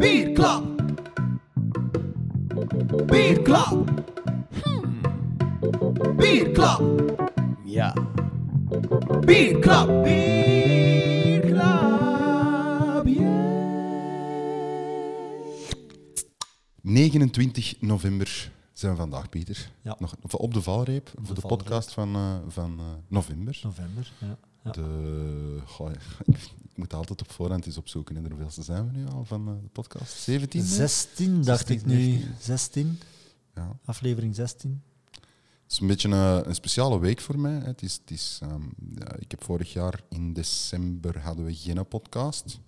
Bierklap. Bierklap. Bierklap. Ja. Bierklap. Bierklap. Yeah. 29 november zijn we vandaag, Pieter. Ja. Nog op de valreep voor de, podcast van, eh, van eh, november. November. Ja. Ja. De, goh, ik, moet altijd op voorhand eens opzoeken. En hoeveelste zijn we nu al van eh, de podcast? 17? nu? 16 dacht 16, ik nu. 19. 16. Ja. Aflevering 16. Het is een beetje een, een speciale week voor mij. Het is, het is, ehm, ja, ik heb vorig jaar in december hadden we geen podcast.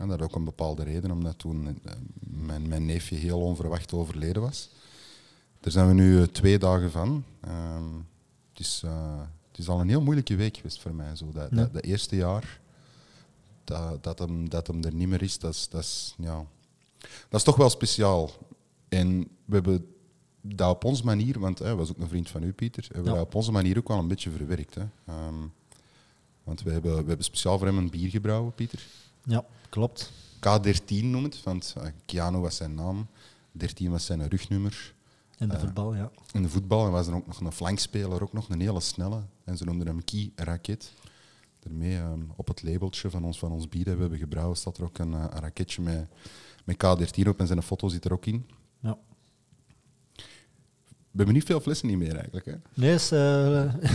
En dat had ook een bepaalde reden, omdat toen mijn, mijn neefje heel onverwacht overleden was. Daar zijn we nu eh, twee dagen van. Ehm, het, is, eh, het is al een heel moeilijke week geweest voor mij. Zo. Dat, Ja. dat, dat eerste jaar dat, dat, hem, dat hem er niet meer is, dat is, dat, is, ja, dat is toch wel speciaal. En we hebben dat op onze manier, want hij was ook een vriend van u, Pieter, hebben we Ja. dat op onze manier ook wel een beetje verwerkt. Hè. Ehm, want we hebben, we hebben speciaal voor hem een bier gebrouwen, Pieter. Ja, klopt. K13 noemt het, want uh, Keanu was zijn naam, 13 was zijn rugnummer. In de Eh, voetbal, ja. In de voetbal en was er ook nog een flankspeler, ook nog een hele snelle. En ze noemden hem Key Raket. Daarmee ehm, op het labeltje van ons, van ons bier dat we hebben gebrouwen, staat er ook een, eh, een raketje met, met K13 op en zijn foto zit er ook in. ja. We hebben niet veel flessen niet meer eigenlijk. Hè? Nee, is, eh,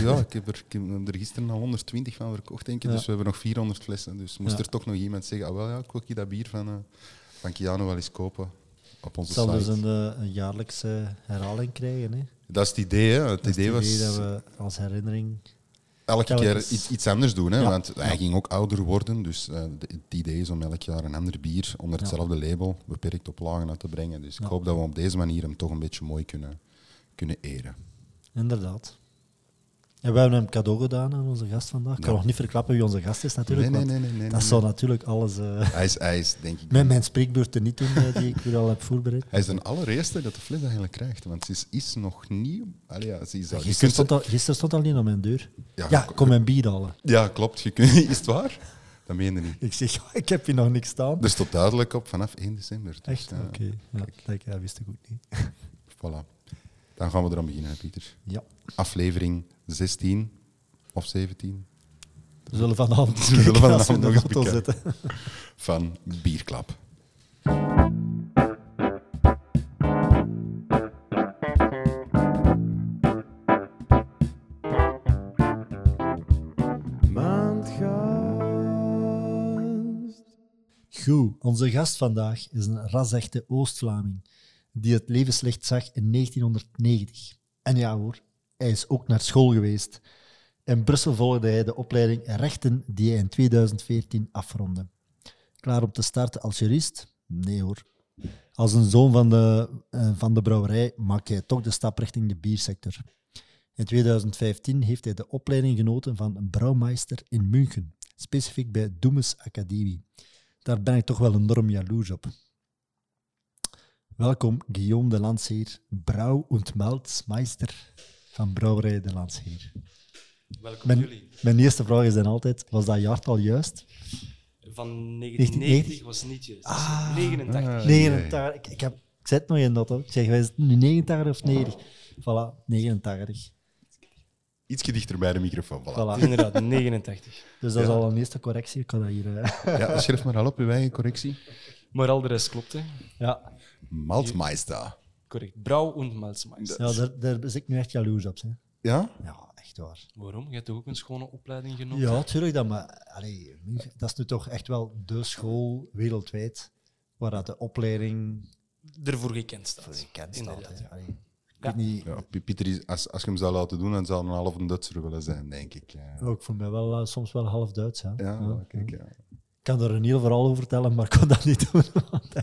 Ja, ik heb, er, ik heb er gisteren al 120 van verkocht, denk ik. Ja. Dus we hebben nog 400 flessen. Dus moest Ja. er toch nog iemand zeggen, ah, wel, ja, ik wil dat bier van, van Keanu wel eens kopen op onze zal site. dus een, eh, een jaarlijkse herhaling krijgen. Hè. Dat is het idee. Hè. Het Dat idee het was idee dat we als herinnering... elke telkens- keer iets, iets anders doen. Hè. Ja. Want hij ging ook ouder worden. Dus eh, het idee is om elk jaar een ander bier onder hetzelfde label beperkt op lagen uit te brengen. Dus ik hoop dat we op deze manier hem toch een beetje mooi kunnen, kunnen eren. Inderdaad. En we hebben hem cadeau gedaan aan onze gast vandaag. Ik kan nog niet verklappen wie onze gast is natuurlijk. nee, nee, nee, nee, dat nee. natuurlijk alles... eh, Hij is, hij is, denk ik... met mijn spreekbeurten niet doen, eh, die ik weer al heb voorbereid. Hij is de allereerste dat de fles eigenlijk krijgt, want ze is, is nog nieuw. Allee, ja, ze is Gisteren stond, al, gisteren stond al niet aan mijn deur. Ja, Ja, ko- kom mijn bier halen. Ja, klopt. Je kunt, is het waar? Dat meen je niet. Ik zeg, ik heb hier nog niks staan. Er stond duidelijk op vanaf 1 december. Dus, Echt? Oké. Dat wist ik ook niet. Voilà. Dan gaan we eraan beginnen, Pieter. Ja. Aflevering 16 of 17 We zullen vanavond We zullen vanavond nog eens bekijken. zitten. van Bierklap. Goed, onze gast vandaag is een rasechte Oost-Vlaming die het levenslicht zag in 1990. En ja hoor, hij is ook naar school geweest. In Brussel volgde hij de opleiding rechten die hij in 2014 afrondde. Klaar om te starten als jurist? Nee hoor. Als een zoon van de, eh, van de brouwerij maakt hij toch de stap richting de biersector. In 2015 heeft hij de opleiding genoten van een brouwmeester in München, specifiek bij Doemes Academie. Daar ben ik toch wel enorm jaloers op. Welkom, Guillaume de Landsheer, brouw- und Malzmeister van Brouwerij de Landsheer. Welkom Mijn, jullie. mijn eerste vraag is dan altijd, was dat jaartal juist? Van 1990 1990 was niet juist. Ah. 89. Ah, 89. Ik, ik, heb, ik zet nog in dat hoor. Ik zeg, wij nu 89 of 90? Voilà, 89. Ietsje dichter bij de microfoon. Voilà. Het Voilà. inderdaad 89. Dus dat is al een eerste correctie. Ik kan dat hier... eh, Ja, schrijf maar al op, uw eigen correctie. Maar al de rest klopt, hè. ja, Maltmeister. Correct. Brouw en Malzmeister. ja daar, daar ben ik nu echt jaloers op. Hè. Ja? Ja, echt waar. Waarom? Je hebt toch ook een schone opleiding genomen? Ja, tuurlijk. Dat, maar, allee, dat is nu toch echt wel de school wereldwijd waar dat de opleiding Ervoor gekend staat. voor gekend staat. Inderdaad, hè. ja. Allee, ik Ja. weet niet, ja P- Pieter, is, als, als je hem zou laten doen, dan zou hij een half een Duitser willen zijn, denk ik. Ja, ook voor mij wel eh, soms wel half Duits. Ja. ja, Ja. kijk, ja. Ik kan er een heel verhaal over vertellen, maar ik kan dat niet doen. want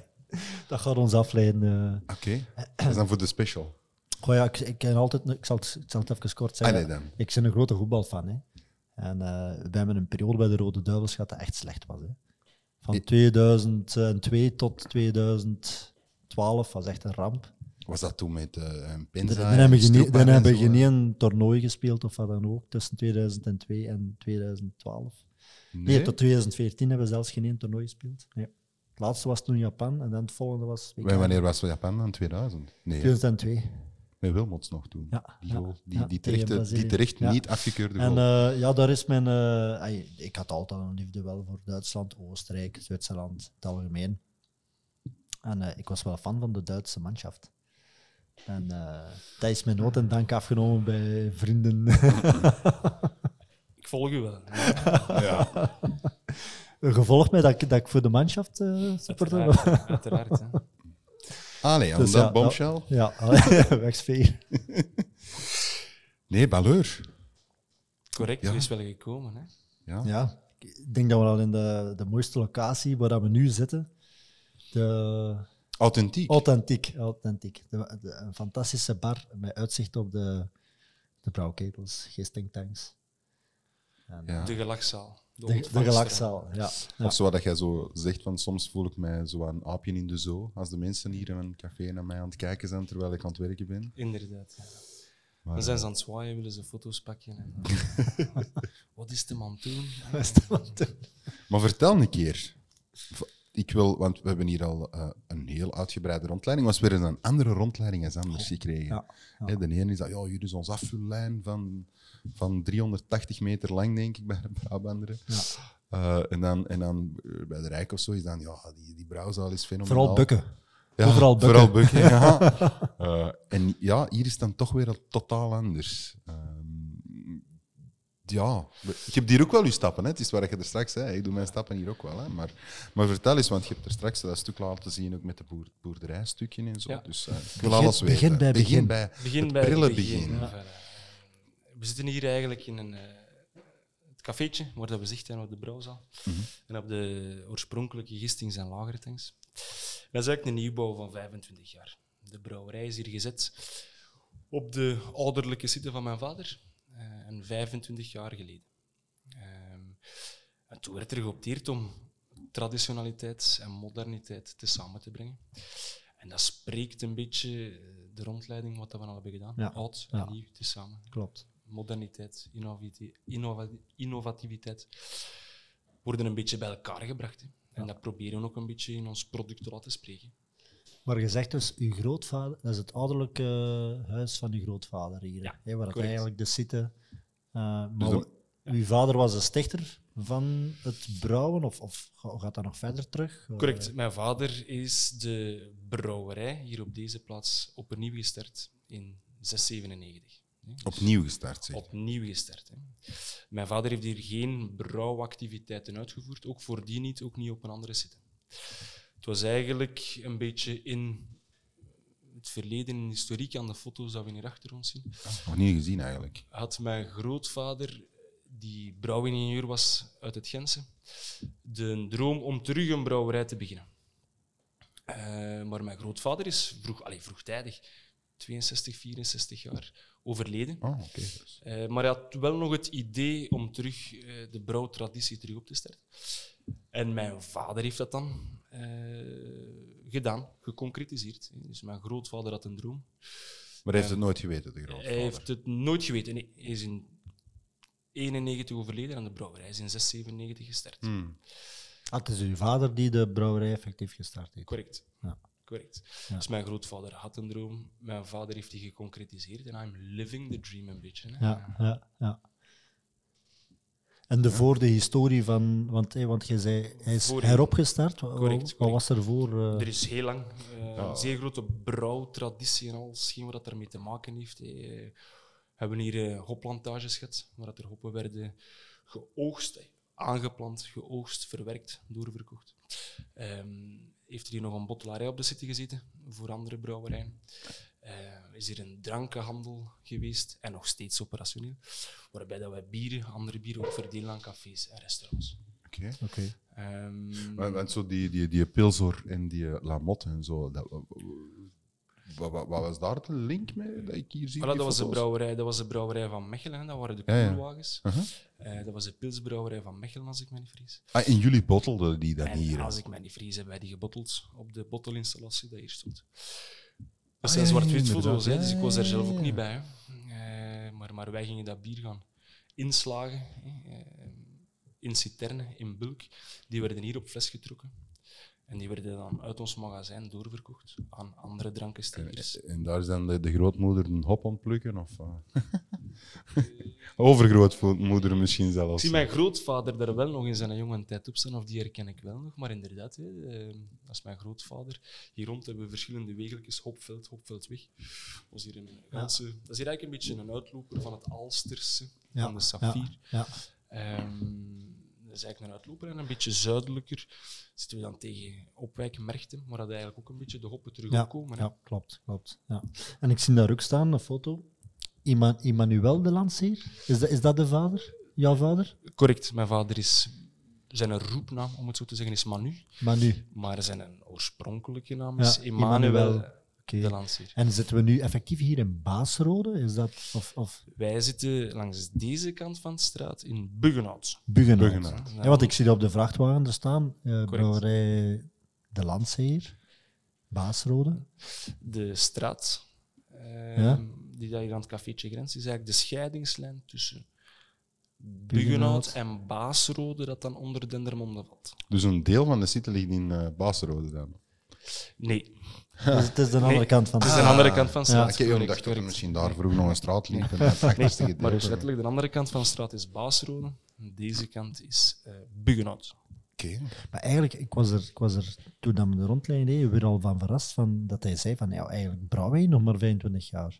dat gaat ons afleiden. eh. Oké, dat is dan voor de special. Goh, ja, ik, ik, ken altijd, ik, zal het, ik zal het even kort zeggen. Allee. Ik ben een grote voetbalfan. Hè. En eh, we hebben een periode bij de Rode Duivels gehad dat echt slecht was. Hè. Van I- 2002 tot 2012 was echt een ramp. Was dat toen met eh een Dan, hebben we dan en hebben geen toernooi gespeeld of wat dan ook tussen 2002 en 2012. Nee, tot 2014 hebben we zelfs geen één toernooi gespeeld. Nee. Het laatste was toen Japan en dan het volgende was WK. Wanneer was Japan dan? 2000? Nee, 2002. met Wilmots nog toen. Ja, die goal, die, ja, die terecht, die terecht Ja. niet afgekeurde En goal. eh, ja, daar is mijn. eh, ik had altijd een liefde wel voor Duitsland, Oostenrijk, Zwitserland, het algemeen. En eh, ik was wel fan van de Duitse manschaft. En eh, dat is mijn nood en dank afgenomen bij vrienden. Ik volg u wel. ja. Gevolgd mij dat ik, dat ik voor de manschaft eh supporter was. Uiteraard. uiteraard hè. Allee, Dus dat ja, bombshell? Ja, wegsfeer. Nee, Balleur. Correct, Ja. er is wel gekomen. Hè. Ja. Ja, ik denk dat we al in de, de mooiste locatie waar dat we nu zitten. De, Authentiek. authentiek, authentiek. De, de- een fantastische bar met uitzicht op de, de brouwketels, gistingtanks. En, Ja. De gelachzaal. De, de ja. ja. Of zo wat jij zo zegt, van soms voel ik mij zo een aapje in de zoo. Als de mensen hier in een café naar mij aan het kijken zijn terwijl ik aan het werken ben. Inderdaad. ja. Maar, Dan zijn ze aan het zwaaien, willen ze foto's pakken. En... Wat is de man toen? maar vertel een keer. Ik wil, want we hebben hier al eh, een heel uitgebreide rondleiding. Was weer eens een andere rondleiding als anders gekregen. Ja, ja. De ene is dat, ja, hier is onze afvullijn van, van 380 meter lang, denk ik, bij de Brabanderen. Ja. Eh, en, dan, en dan eh, bij de Rijk of zo is dan, ja, die, die brouwzaal is fenomenaal. Vooral bukken. Ja, bukken. Vooral bukken, ja. Eh, en ja, hier is het dan toch weer al totaal anders. Ehm, ja, je hebt hier ook wel je stappen. Hè? Het is waar je er straks zei. Ik doe mijn stappen hier ook wel. Hè? Maar, maar vertel eens, want je hebt er straks dat stuk laten zien, ook met de boer, boerderijstukje en zo. Ja. Dus eh, ik wil Begin- alles weten. begin bij begin. Bij prille het begin. begin. Ja. We zitten hier eigenlijk in een eh, het cafeetje waar dat we zicht op de brouwzaal. Mhm. En op de oorspronkelijke gistings- en lagere tanks. Dat is eigenlijk een nieuwbouw van 25 jaar. De brouwerij is hier gezet op de ouderlijke zitten van mijn vader. eh, en 25 jaar geleden. Ehm, en toen werd er geopteerd om traditionaliteit en moderniteit te samen te brengen. En dat spreekt een beetje eh, de rondleiding wat we al hebben gedaan. Ja. Oud en Ja. nieuw tezamen. Klopt. Moderniteit, innovati- innova- innovativiteit worden een beetje bij elkaar gebracht. hè. En dat proberen we ook een beetje in ons product te laten spreken. Maar je zegt dus, uw grootvader, dat is het ouderlijke eh, huis van uw grootvader hier, Ja, hè, waar het eigenlijk de zitten. eh, maar dan- uw vader was de stichter van het brouwen, of, of ga- gaat dat nog verder terug? Correct. Mijn vader is de brouwerij hier op deze plaats opnieuw gestart in 697. Hè. Opnieuw gestart, zeg. Opnieuw gestart. Hè. Mijn vader heeft hier geen brouwactiviteiten uitgevoerd, ook voordien niet, ook niet op een andere zitten. Het was eigenlijk een beetje in het verleden, in historiek aan de foto's dat we hier achter ons zien, Nog niet gezien, eigenlijk. had mijn grootvader, die brouwingenieur was uit het Gentse, de droom om terug een brouwerij te beginnen. Eh, maar mijn grootvader is vroeg, allez, vroegtijdig, 62, 64 jaar, overleden. Oh, oké. dus. Eh, maar hij had wel nog het idee om terug eh, de brouwtraditie terug op te starten. En mijn vader heeft dat dan eh, gedaan, geconcretiseerd. Dus mijn grootvader had een droom. Maar hij heeft het nooit geweten, de Hij grootvader. heeft het nooit geweten. Nee, hij is in 91 overleden aan de brouwerij. Hij is in 697 gestart. Hmm. Ah, het is uw vader die de brouwerij effectief gestart heeft. Correct. Ja. Correct. Ja. Dus mijn grootvader had een droom. Mijn vader heeft die geconcretiseerd. En I'm living the dream een beetje. Hè. Ja, ja, ja. En de voor de historie van, want, hé, want je zei, hij is Voor- heropgestart. Correct, Wat was er voor? eh, Er is heel lang eh, een zeer grote brouwtraditie en alles, geen wat dat ermee te maken heeft. We hebben hier eh, hopplantages gehad, waar dat er hoppen werden geoogst, eh, aangeplant, geoogst, verwerkt, doorverkocht. Ehm, heeft er hier nog een bottelarij op de zitten gezeten voor andere brouwerijen. Eh, is hier een drankenhandel geweest en nog steeds operationeel, waarbij dat wij bieren, andere bieren ook verdelen aan cafés en restaurants. Oké. Oké. Ehm, Want, want zo die, die, die Pilsor en die Lamotte en zo, dat, wat, wat, wat was daar de link mee dat ik hier zie? Voilà, dat was, de brouwerij, dat was de brouwerij van Mechelen, dat waren de Ja, ja. koelwagens. Uh-huh. Eh, dat was de pilsbrouwerij van Mechelen, als ik me niet vergis. Ah, en jullie bottelden die dan En hier? als ik me niet vergis, hebben wij die gebotteld op de bottelinstallatie die hier stond. Dat zijn Ah, ja, zwart-wit foto's, hè, dus ik was er zelf ook niet bij. Hè. Eh, maar, maar wij gingen dat bier gaan inslagen. Hè. eh, in citerne, in bulk. Die werden hier op fles getrokken. En die werden dan uit ons magazijn doorverkocht aan andere drankenstichters. En daar is dan de, de grootmoeder een hop ontplukken? Of, eh? Overgrootmoeder misschien Ik zelfs. zie mijn grootvader daar wel nog in zijn jonge tijd op staan, of die herken ik wel nog. Maar inderdaad, hè, eh, dat is mijn grootvader. Hier rond hebben we verschillende wegeltjes, Hopveld, Hopveldweg. Dat is hier, een ganse, dat is hier eigenlijk een beetje een uitloper van het Alsterse, Ja, van de Saffier. Ja, Ehm, is eigenlijk een uitloper en een beetje zuidelijker zitten we dan tegen Opwijk, Merchten, maar dat eigenlijk ook een beetje de hoppen terug ja, ja, klopt. klopt ja. En ik zie daar ook staan, een foto. Ima- Emmanuel de Lanceer. Is dat, is dat de vader? Jouw vader? Correct, mijn vader is, zijn roepnaam, om het zo te zeggen, is Manu. Manu. Maar zijn oorspronkelijke naam Ja, is Emmanuel Emmanuel. De Lanceer. En zitten we nu effectief hier in Baasrode? Is dat... Of, of Wij zitten langs deze kant van de straat in Buggenhout. Buggenhout? Ja, want ik zie dat op de vrachtwagen er staan. eh brouwerij De Lanceer. Baasrode. De straat eh, Ja. die daar hier aan het cafeetje grenst, is eigenlijk de scheidingslijn tussen Buggenhout. Buggenhout en Baasrode, dat dan onder Dendermonde valt. Dus een deel van de site ligt in uh, Baasrode dan. Nee, Dus het is de andere Nee, kant van de het is de straat. andere kant van Ja. straat. Ik heb dacht dat er misschien daar vroeg nog een straat liep. En Maar dus letterlijk, de andere kant van de straat is Baasrode. Deze kant is eh Buggenhout. Oké. Maar eigenlijk, ik was er, ik was er toen dat we de rondleiding deden, weer al van verrast van, dat hij zei van, ja, eigenlijk brouwen wij nog maar 25 jaar.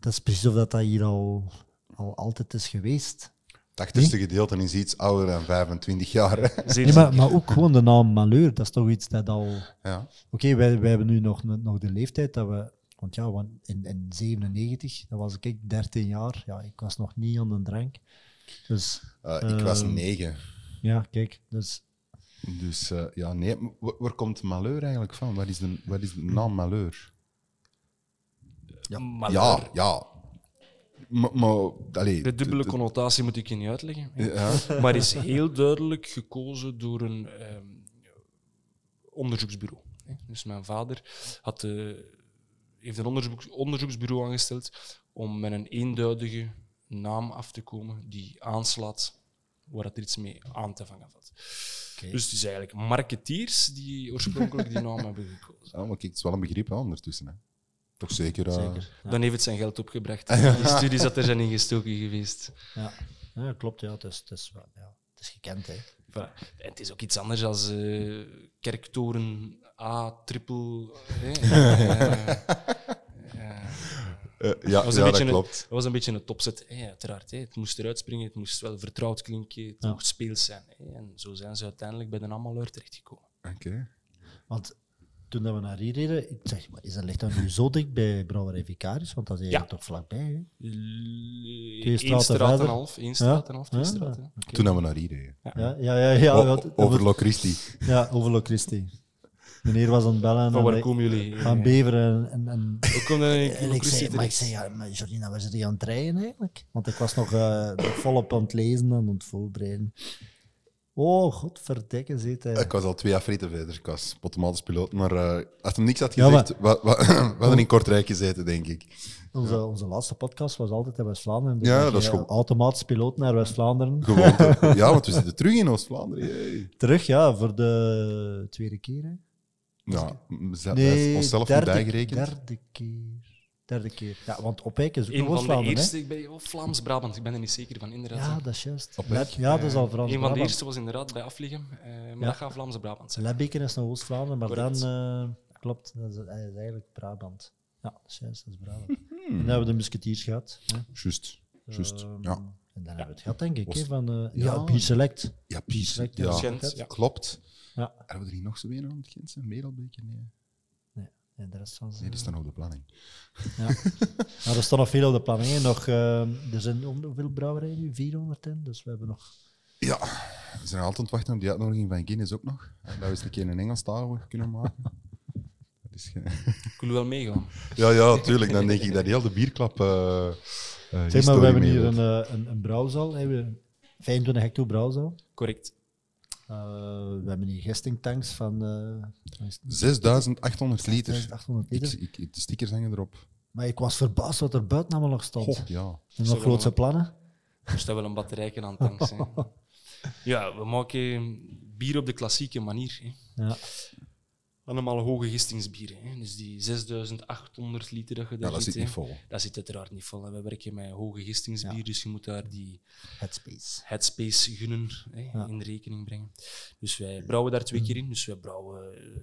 Dat is precies of dat, dat hier al, al altijd is geweest. Het achterste gedeelte is iets ouder dan 25 jaar. Nee, maar, ook gewoon de naam Malheur, dat is toch iets dat al... Ja. Oké, wij, wij hebben nu nog, nog de leeftijd dat we... Want ja, want in, in 97, dat was ik 13 jaar. Ja, ik was nog niet aan de drank. Dus Eh, ik was Ehm, negen. ja, kijk, dus... Dus eh, ja, nee. Waar, waar komt Malheur eigenlijk van? Wat is de, wat is de naam Malheur? Ja, ja. Maar, maar allee, De dubbele connotatie moet ik je niet uitleggen. Ja. Maar is heel duidelijk gekozen door een ehm, onderzoeksbureau. Dus mijn vader had, eh, heeft een onderzoeks, onderzoeksbureau aangesteld om met een eenduidige naam af te komen die aanslaat waar het er iets mee aan te vangen valt. Dus het is eigenlijk marketeers die oorspronkelijk die naam hebben gekozen. Ja, maar kijk, het is wel een begrip hè, ondertussen. Hè. Toch zeker? eh, Zeker. Ja. Dan heeft het zijn geld opgebracht. Die studies dat er zijn ingestoken geweest. Ja, ja klopt. Ja, het, is, het, is, wel- ja, het is gekend, hè. Voilà. En het is ook iets anders als eh, kerktoren A, triple. hè. Eh, eh, eh, ja, was ja een dat beetje een- klopt. dat was een beetje een topset, hè, uiteraard. Hè. Het moest eruit springen, het moest wel vertrouwd klinken, het Ja. mocht speels zijn. Hè. En zo zijn ze uiteindelijk bij de Amaleur terechtgekomen. Oké. Want toen dat we naar hier reden, ik zeg, maar is dat ligt dat nu zo dicht bij Brouwerij Vicaris? Want dat is eigenlijk toch vlakbij, hè? Eén straten straat en half, één straat en een half, twee Ja? straten. Oké. Toen hebben we naar hier reden. Ja, ja, ja. ja, O- over Lo Christi. Ja, over Lo Christi. Meneer was aan het bellen Van waar en komen jullie? gaan beveren. En, en, je en ik zei, maar ik zei, ja, maar Jordina, waar zit je aan het rijden eigenlijk? Want ik was nog, eh, nog volop aan het lezen en aan het voorbereiden. Oh, godverdikke, zit hij. Ik was al twee jaar verder. Ik was automatisch piloot. Maar eh, als hem niks had Ja, gezegd, wa- wa- we hadden in Kortrijk gezeten, denk ik. Onze, onze laatste podcast was altijd in West-Vlaanderen. Dus Ja, dat is goed. Automatisch piloot naar West-Vlaanderen. Gewoon. ja, want we zitten terug in Oost-Vlaanderen. Terug, ja, voor de tweede keer. Hè. Ja, we zijn Nee, onszelf derde, niet bijgerekend. derde keer. Derde keer. Ja, want Opwijk is ook Een van de eerste, ik ben oh, Vlaams-Brabant, ik ben er niet zeker van, inderdaad. Ja, dat is juist. Ja, dat is al Frans. Een van de eerste was inderdaad bij Afligem, eh, maar Ja. dat gaat Vlaamse Brabant zijn. Lebbeke is nog Oost-Vlaanderen, maar Correct. dan... eh, klopt, dat is, eigenlijk Brabant. Ja, dat is juist, dat is Brabant. En dan hebben we de musketiers gehad. Hè. Juist. Juist. Ehm, Ja. En dan hebben we het gehad, denk ik, van... eh, Ja. ja, Select. Ja, Select, Select. ja. Ja, Gent, ja. klopt. Ja. Hebben we er hier nog zo een aan het Gentse? Merelbeker? Nee. En de rest. Nee, die staan op de planning. Ja. Maar er staan nog veel op de planning. hè. Nog, eh, er zijn om- hoeveel brouwerijen nu? 400 in. Dus we hebben nog. Ja, we zijn altijd aan het wachten op die uitnodiging van Guinness ook nog. En Dat we eens een keer een Engelstalige kunnen maken. Dat is ge- Ik wil wel meegaan. ja, ja, tuurlijk. Dan denk ik dat heel de bierklap. eh eh, Zeg maar, we hebben hier een, eh, een, een brouwzaal. We- 25 hecto brouwzaal. Correct. Eh, we hebben hier gistingtanks van eh, wat is het? 6800 liter. 6800 Ik, liter. ik, de stickers hangen erop. Maar ik was verbaasd wat er buiten allemaal nog stond. Goh, ja. en nog grootse plannen. Er staat wel een batterijken aan tanks. hè. Ja, we maken bier op de klassieke manier. Hè. Ja. Allemaal hoge gistingsbieren. Hè. Dus die 6800 liter dat je daar ja, dat ziet, zit niet vol. dat zit uiteraard niet vol. hè. We werken met hoge gistingsbier, Ja. dus je moet daar die Headspace. headspace gunnen hè, Ja. in rekening brengen. Dus wij brouwen daar twee keer in. Dus wij brouwen eh,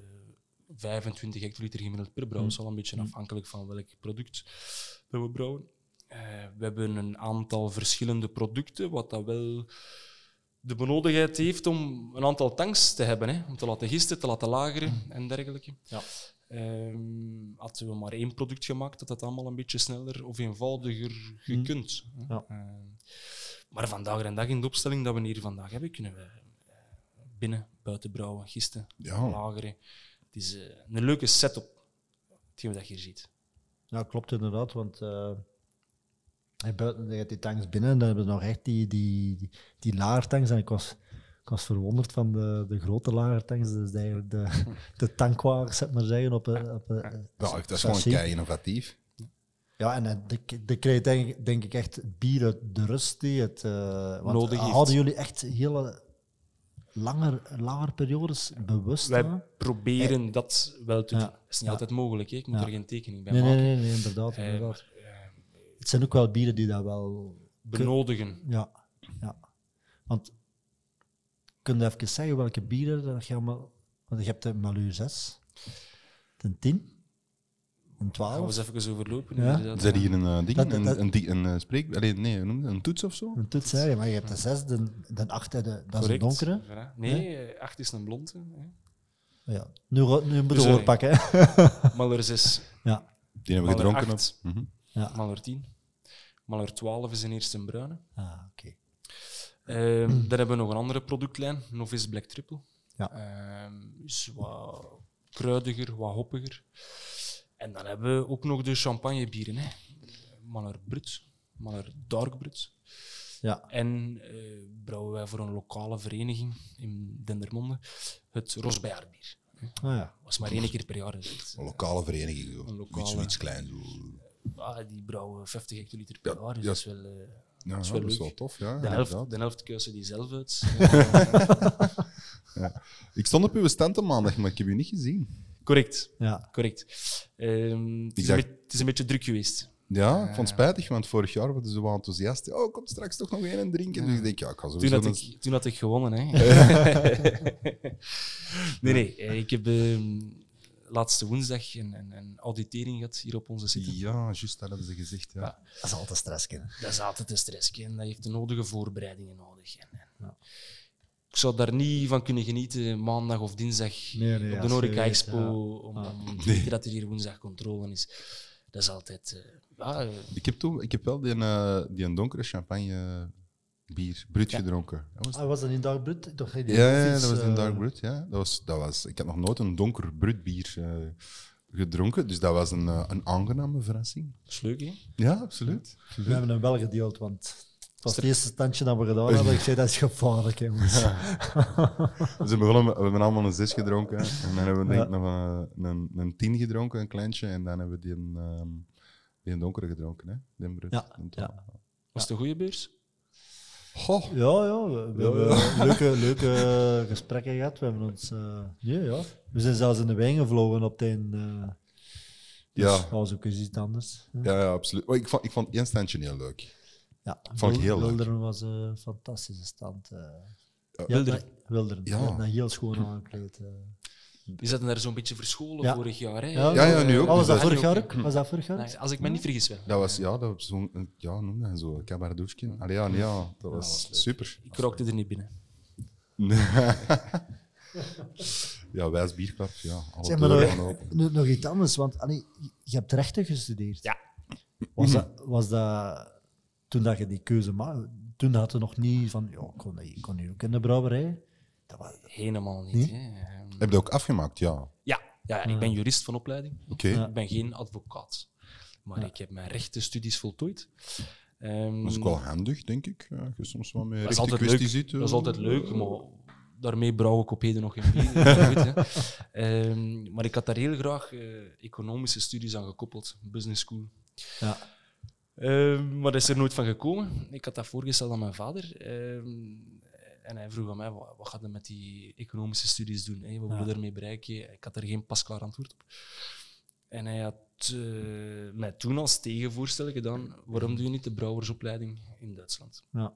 25 hectoliter gemiddeld per brouwsel, een beetje afhankelijk van welk product dat we brouwen. Eh, we hebben een aantal verschillende producten, wat dat wel de benodigdheid heeft om een aantal tanks te hebben, hè, om te laten gisten, te laten lageren en dergelijke. Ja. Ehm, hadden we maar één product gemaakt, dat dat allemaal een beetje sneller of eenvoudiger gekund. hè. Ja. Ehm, maar vandaag en dag in de opstelling dat we hier vandaag hebben, kunnen we eh, binnen, buiten brouwen, gisten, Ja. lageren. Het is eh, een leuke setup, hetgeen wat je hier ziet. Ja, klopt inderdaad, want eh, hij buiten je hebt die tanks binnen en dan hebben we nog echt die, die, die, die lagertanks. En ik was, ik was verwonderd van de, de grote lagertanks, dus eigenlijk de, de tankwagens, zeg maar zeggen, op een, op een Ja, dat is gewoon kei innovatief. Ja, en eh, de, je denk, denk ik echt het bier uit de rust die het... eh want Nodig heeft. Hadden jullie echt hele langer, langer periodes bewust? Wij aan? proberen dat wel te Ja. doen. Dat is niet Ja. altijd mogelijk, hè. ik moet Ja. er geen tekening bij Nee, nee, maken. nee, nee, inderdaad. Eh, inderdaad. eh, Het zijn ook wel bieren die dat wel... benodigen. Ja, ja. Want kun je even zeggen welke bieren dat je allemaal... Want je hebt de Malur 6, de 10, een Gaan we 12, eens even overlopen. Ja. dat hier een uh, ding? Dat- een, dat- een, di- een, eh, spreek... Allee, nee, hoe noem je dat? een toets of zo? een toets, hè, maar je hebt de 6, de, de 8, de, dat is een Correct. donkere. Voilà. Nee, eh, acht is een blonde. hè. Ja. Nu, nu moet je hè. Maler 6, ja. Die hebben we gedronken. acht. Op. Ja. Maler 10. Maler 12 is een eerste een bruine. Ah, oké. Ehm, dan hebben we nog een andere productlijn, Novice Black Triple. Ja. Ehm, is wat kruidiger, wat hoppiger. En dan hebben we ook nog de champagnebieren. Hè. Maler Brut, Maler Dark Brut. Ja. En eh, brouwen wij voor een lokale vereniging in Dendermonde het Rosbejaardbier. Ah, ja. was maar één keer per jaar. Dus het, Een lokale vereniging. Zo. Een lokale. Niet zoiets kleins. Zo. Ah, die brouwen 50 hectoliter per Ja, jaar, dus ja. dat is wel... eh, Ja, is ja, wel dat is leuk. wel tof. Ja, de, helft, inderdaad. de helft die zelf uit. Ik stond op uw stand op maandag, maar ik heb u niet gezien. correct, ja. correct. Ehm, het, is dacht- een het is een beetje druk geweest. Ja, ik vond het spijtig, want vorig jaar waren ze zo wat enthousiast. Oh, komt straks toch nog één en drinken. Dus ik denk, ja, ik ga Toen sowieso... had, eens- ik, toen had ik gewonnen. Hè. nee, nee. eh, Ik heb ehm, laatste woensdag een, een, een auditering gehad hier op onze site. Ja, juist, dat hadden ze gezegd. Ja. Ja. Dat is altijd stress kennen. Dat is altijd een stress en dat heeft de nodige voorbereidingen nodig. En, en Ja. Ik zou daar niet van kunnen genieten maandag of dinsdag Nee, nee, op de serieus, Expo ja. om, Ah. om te weten dat er hier woensdag controle is. Dat is altijd... eh, ja, eh, Ik, heb toen, ik heb wel die, eh, die een donkere champagne bier, brut Ja. gedronken. Dat was Ah, was dat in Dark Brut? Toch, Ja, dat was een eh, dark brut. Ja. Dat was, dat was, ik had nog nooit een donker brut bier eh, gedronken, dus dat was een, eh, een aangename verrassing. dat is leuk, hè? Ja, absoluut. We hebben hem wel gedeeld, want het was het eerste standje dat we gedaan hebben. Ik zei, dat is gevaarlijk, jongens. Dus we, begonnen, we hebben allemaal een zes gedronken. En dan hebben we denk ik Ja. nog een, een, een tien gedronken, een kleintje. En dan hebben we die, een, ehm, die een donkere gedronken. Hè? Die een brut. Ja. Was het een goede beurs? Goh, Ja, ja, we, we hebben leuke, leuke gesprekken gehad. We hebben ons... eh, ja, ja. We zijn zelfs in de wijn gevlogen op de... eh dus Ja. dat was ook eens iets anders. Ja, ja, ja absoluut. Oh, ik, vond, ik vond één standje heel leuk. ja. Vond ik heel leuk. Wilderen was een fantastische stand. eh. ja, Wilderen. Ja. Heel schoon aangekleed. eh. Die zaten daar zo'n beetje verscholen Ja. vorig jaar. Hè? Ja, ja, nu ook. Oh, was dat vorig jaar ook? Was dat vorig jaar? Nee, als ik me niet vergis wel. Dat was, ja, dat was zo'n, ja, noem dat zo, cabaretdoekje. Allee, ja, nee, ja, dat was super. Ik rookte er niet binnen. ja, wijs bierklap, ja. Alle Zeg maar, nog, nog iets anders, want allee, je hebt rechten gestudeerd. Ja. Was dat, was dat toen dat je die keuze maakte? Toen had je nog niet van, ja, ik kon, ik kon hier ook in de brouwerij. Dat was, Helemaal niet. Hè? Ehm, Heb je dat ook afgemaakt? Ja. Oké. Ja, ja, ik ben jurist van opleiding. Ja. Ik ben geen advocaat. Maar ik heb mijn rechtenstudies voltooid. Ehm, Dat is ook wel handig, denk ik. Ja, je soms wel met dat is rechte leuk. eh. Dat is altijd leuk, maar daarmee brouw ik op heden nog geen bier. maar goed, hè. Ehm, maar ik had daar heel graag eh, economische studies aan gekoppeld, business school. Ja. Ehm, maar dat is er nooit van gekomen. Ik had dat voorgesteld aan mijn vader. ehm, en hij vroeg aan mij, wat, wat gaat je met die economische studies doen? Hè? Wat wil je Ja. ermee bereiken? Ik had er geen pasklaar antwoord op. En hij had eh, mij toen als tegenvoorstel gedaan, waarom doe je niet de brouwersopleiding in Duitsland? Ja.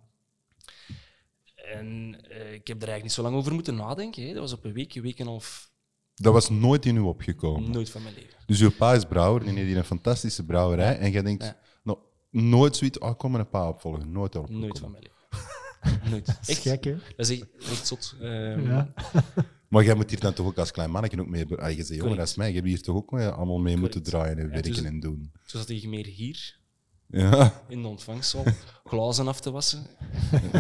En eh, ik heb er eigenlijk niet zo lang over moeten nadenken. Hè. Dat was op een week, een week en een half, Dat was nooit in u opgekomen. nooit van mijn leven. Dus uw pa is brouwer en heeft hier een fantastische brouwerij. En jij denkt, Ja. nou, nooit zoiets, oh, kom mijn pa opvolgen. Nooit daarop Nooit van mijn leven. nooit. Dat is Echt, gek, hè? dat is echt, echt zot. Ehm, Ja. Maar jij moet hier dan toch ook als klein mannetje ook mee... Ah, je zegt, jongen, dat is mij. Je hebt hier toch ook mee, allemaal mee moeten draaien en Ja, werken dus- en doen. Zo zat ik meer hier, Ja. in de ontvangstzaal, glazen af te wassen.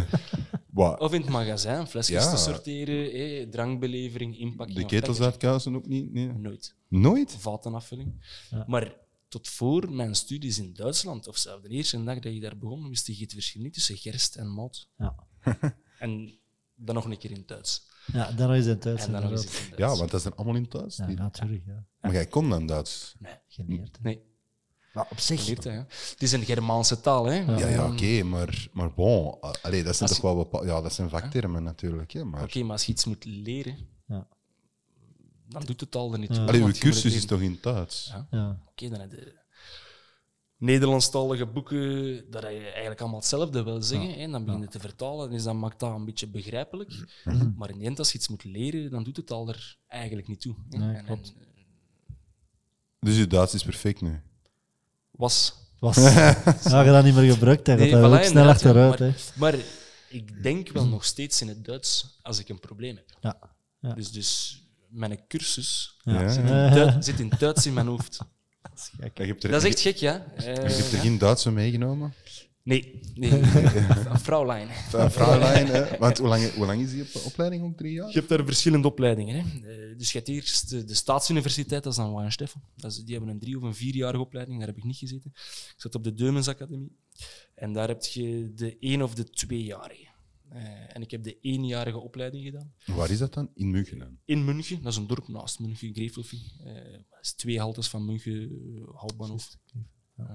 Wat? Of in het magazijn, flesjes Ja. te sorteren, hè, drankbelevering, inpakking. De ketels uitkuisen ook niet? Nee. Nooit. Nooit? Vatenafvulling. Ja. Maar tot voor mijn studies in Duitsland, of zelfs de eerste dag dat ik daar begon, wist ik het verschil niet tussen gerst en malt. Ja. En dan nog een keer in het Duits. Ja, dan is het Duits. En dan in het Duits. Ja, want dat zijn allemaal in Duits. Ja, natuurlijk. Ja. Maar jij kon dan Duits? Nee, Geneerd. nee. Maar op zich. Hè. Het is een Germaanse taal, hè. Ja, ja, oké, maar, maar bon. Allee, dat zijn Als toch wel bepaalde... Ja, dat zijn vaktermen natuurlijk, hè, maar... Oké, maar als je iets moet leren, Ja. Dan doet het al er niet toe. Allee, uw je cursus is toch in Duits? Ja. Ja. Oké, dan heb je Nederlandstalige boeken, dat je eigenlijk allemaal hetzelfde wil zeggen. hè. Dan begin je te vertalen, dus dan maakt dat een beetje begrijpelijk. Mhm. Maar in de end, als je iets moet leren, dan doet het al er eigenlijk niet toe. Nee, En- klopt. en, eh, Dus uw Duits is perfect nu. was. Was. Ja, je dat niet meer gebruikt, Nee, dat voilà, snel ja. achteruit. Maar, maar ik denk wel nog steeds in het Duits als ik een probleem heb. Ja. Ja. Dus, dus mijn cursus Ja. Zit, in Eh, Duits, zit in Duits in mijn hoofd. dat is gek. Er, Dat is echt gek, ja. Eh, je hebt er ja. geen Duitse meegenomen? Nee, nee. Een vrouwlijn. Een Vrouwlijn, hè? Want hoe lang, hoe lang is die op- opleiding? Ook drie jaar? Je hebt daar verschillende opleidingen. Hè. Eh, dus je hebt eerst de, de staatsuniversiteit, dat is dan Weinsteffen. Dat is, die hebben een drie- of een vierjarige opleiding, daar heb ik niet gezeten. Ik zat op de Deumens Academie. En daar heb je de één of de tweejarige. Eh en ik heb de eenjarige opleiding gedaan. Waar is dat dan? In München. In München, dat is een dorp naast München, Grevelfing. Eh dat is twee haltes van München, uh, Houtbahnhof. Uh,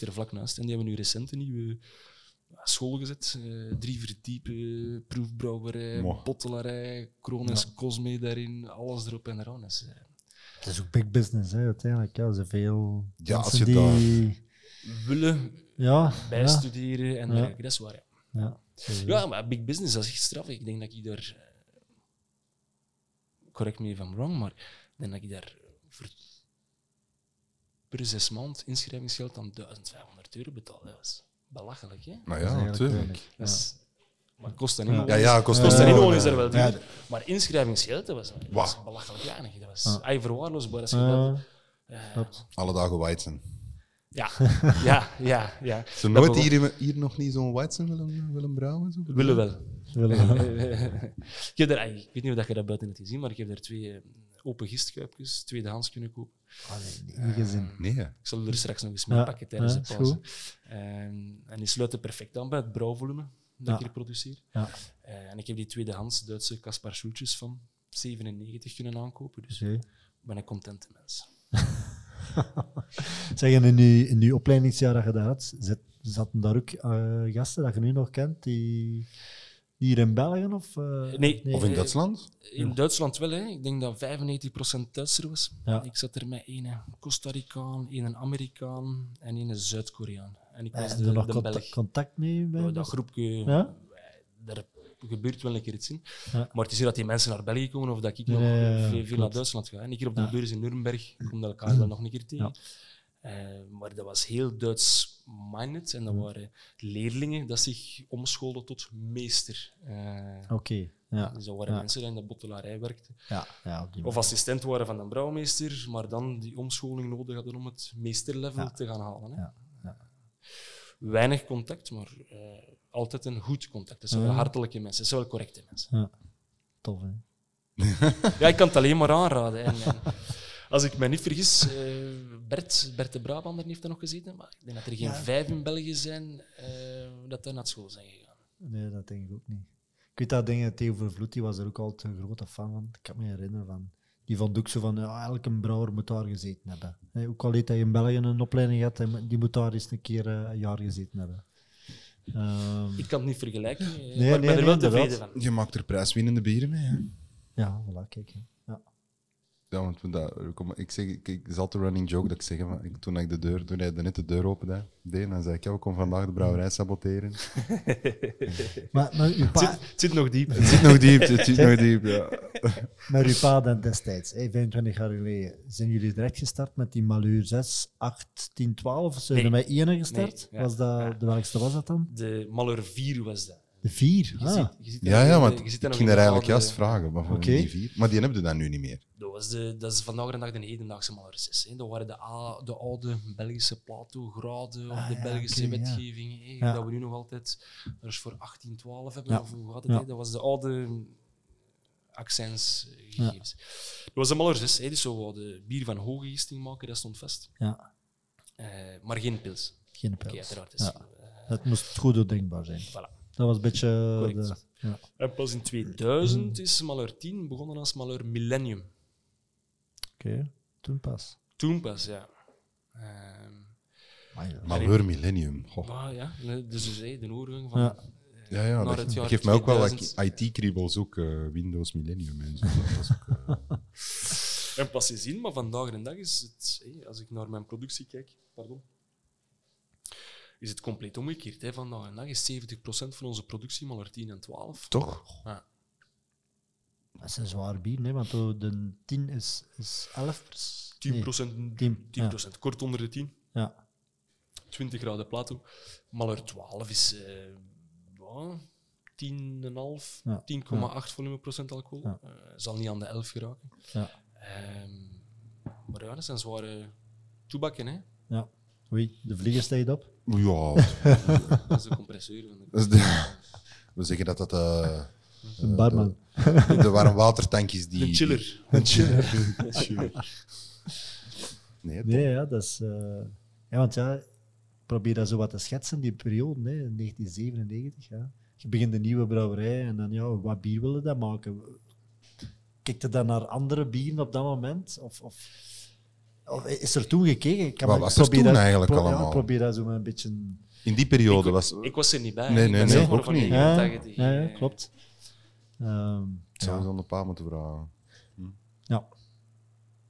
er vlak naast. En die hebben nu recent een nieuwe ja, school gezet. Eh, drie verdiepen, proefbrouwerij, Mo. bottelarij, Krones Cosme daarin, alles erop en eraan. Dus, eh, Het is ook big business, hè, uiteindelijk. Ja, er zijn veel Ja, als je die... willen Ja, ja, bijstuderen en Ja. dergelijke, dat is waar. Ja. Ja. sowieso. ja, maar big business, dat is echt straf. Ik denk dat ik daar... eh, Correct me if I'm wrong, maar ik denk dat ik daar voor, per zes maand inschrijvingsgeld dan 1500 euro betaal. Dat is belachelijk, hè? Nou ja, natuurlijk. maar het kost Ja. inwoner. Ja, ja, kost kost inwoner inwoner. is er wel duur. Maar inschrijvingsgeld, dat was, dat was belachelijk weinig. Dat was Ja. verwaarloosbaar. Als je dat. Alle dagen Weizen. Ja, ja, ja, ja. Ze nooit hier, hier nog niet zo'n Weizen willen, willen brouwen? Zo? willen wel. Willen wel. ik, heb er, ik weet niet of je dat buiten hebt gezien, maar ik heb er twee eh, open gistkuipjes, tweedehands kunnen kopen. Allee, niet gezien. Nee, hè. Ik zal er straks nog eens mee Ja, pakken tijdens ja, de pauze. goed. En, en die sluiten perfect aan bij het brouwvolume dat Ja. ik hier produceer. Ja. Eh, en ik heb die tweedehands Duitse Kaspar Schultjes van 97 kunnen aankopen, dus ben ik contente mens. Zeg, en in uw, in uw opleidingsjaar dat je dat had, zat- zaten daar ook eh, gasten dat je nu nog kent, die hier in België of... eh, Nee. Of in Eh, Duitsland? In Duitsland wel, hè. ik denk dat 95% Duitser was. Ja. Ik zat er met een Costa Ricaan, een Amerikaan en een Zuid-Koreaan. En ik was de, je er nog de contact, Belg. contact mee? Bij dat groepje, Ja? daar gebeurt wel een keer iets in. Ja. Maar het is niet dat die mensen naar België komen of dat ik nog ja, veel, naar. Duitsland ga. En ik hier op de beurs in Nuremberg kom dat elkaar wel nog een keer tegen. Eh, maar dat was heel Duits-minded en dat waren leerlingen dat zich omschoolden tot meester. Eh, Oké, ja. Dus dat waren Ja. mensen die in de bottelarij werkten. Ja, ja, die Of assistent waren van een brouwmeester, maar dan die omscholing nodig hadden om het meesterlevel te gaan halen. Hè. Ja, ja. Weinig contact, maar eh, altijd een goed contact. Het zijn wel hartelijke mensen, het zijn wel correcte mensen. Ja. Tof, hè? Ja, ik kan het alleen maar aanraden. En, en als ik me niet vergis, eh, Bert, Bert de Brabander heeft er nog gezeten, maar ik denk dat er geen Ja. vijf in België zijn eh, dat daar naar school zijn gegaan. Nee, dat denk ik ook niet. Ik weet dat dingen, Theo Vervloed, die was er ook altijd een grote fan van. Ik kan me herinneren van. Die vond ook zo van, ja, elke brouwer moet daar gezeten hebben. Ook al dat je in België een opleiding hebt, hij moet- die moet daar eens een keer eh, een jaar gezeten hebben. Ehm, Ik kan het niet vergelijken, nee, maar ik ben er nee, wel tevreden van. Je maakt er prijswinnende bieren mee. Hè? ja, voilà, kijk. hè. Ja. Want we dat, kom, ik zeg, ik, ik, het is altijd een running joke dat ik zeg, maar ik, toen, ik de deur, toen hij net de deur opende, deed, dan zei ik, ja, we komen vandaag de brouwerij saboteren. Maar, maar, uw Het pa, zit, het zit nog diep. Het zit nog diep, het zit nog diep, ja. maar uw pa dan destijds, hè, 25 jaar geleden, zijn jullie direct gestart met die Malheur 6, 8, 10, 12? Zijn jullie Nee. met één gestart? Nee, ja. was dat, Ja. De welkste was dat dan? De Malheur 4 was dat. 4. Je Ah, ziet, je ziet Ja, dat ja, want je ziet ik dat ging in er de eigenlijk juist vragen, maar die vier. Maar die hebben we dan nu niet meer. Dat, was de, dat is vandaag de dag de hedendaagse Malheur 6. Hè. Dat waren de, a- de oude Belgische plato-graden of Ah, de Belgische ja. wetgeving. Dat we nu nog altijd er is voor 1812 hebben. Ja. Of hoe gaat het? Dat was de oude accentsgegevens. Dat was de Malheur 6. Hè. Dus zo de bier van hoge gisting maken, dat stond vast. ja, Eh, maar geen pils. geen pils. uiteraard. is- Ja. eh, Het moest goed doordenkbaar zijn. voilà. Dat was een beetje... Correct. De, ja. En pas in 2000 is Malheur 10 begonnen als Malheur Millennium. Oké, toen pas. Toen pas, ja. Ehm, ja. Malheur Millennium. Goh. maar ja, dus hey, de overgang van Ja. Ja, ja, dat, het geeft mij ook wel 2000. IT-kriebels, ook eh, Windows Millennium en zo. Dat was ook, eh, En pas zien, maar vandaag de dag is het, als ik naar mijn productie kijk, pardon, is het compleet omgekeerd. Hè. Vandaag de dag is 70% van onze productie Malheur 10 en 12. toch? Ja. Dat is een zwaar bier, nee, want de 10 is, is 11 pers- 10%, Nee, 10, 10, kort onder de 10. Ja. 20 graden plato. Malheur 12 is eh, ja, 10,5, Ja. 10,8 volumeprocent alcohol. Ja. Eh, zal niet aan de 11 geraken. Ja. Ehm, maar ja, dat zijn zware toebakken, hè. ja. Oei, de vlieger stijgt op. Ja, Dat is de compresseur. Van de we zeggen dat dat eh, Een barman. de, de warmwatertank is die... Een chiller. Een chiller. Een chiller. Nee, Nee, ja, dat is... eh, ja, want ja, ik probeer dat zo wat te schetsen, die periode, hè, 1997. Ja. Je begint een nieuwe brouwerij en dan, ja, wat bier willen dat maken? Kijk je dan naar andere bieren op dat moment? Of, of, of is er toen gekeken? Ik Wat was er probeer toen dat- eigenlijk pro- ja, allemaal? ik probeer dat zo een beetje... In die periode ik, was... ik was er niet bij. Nee, nee, nee, ook van niet. 89. Ja, ja, ja, eh, klopt. Ehm, Zou ja. aan de pa moeten vragen. Ja.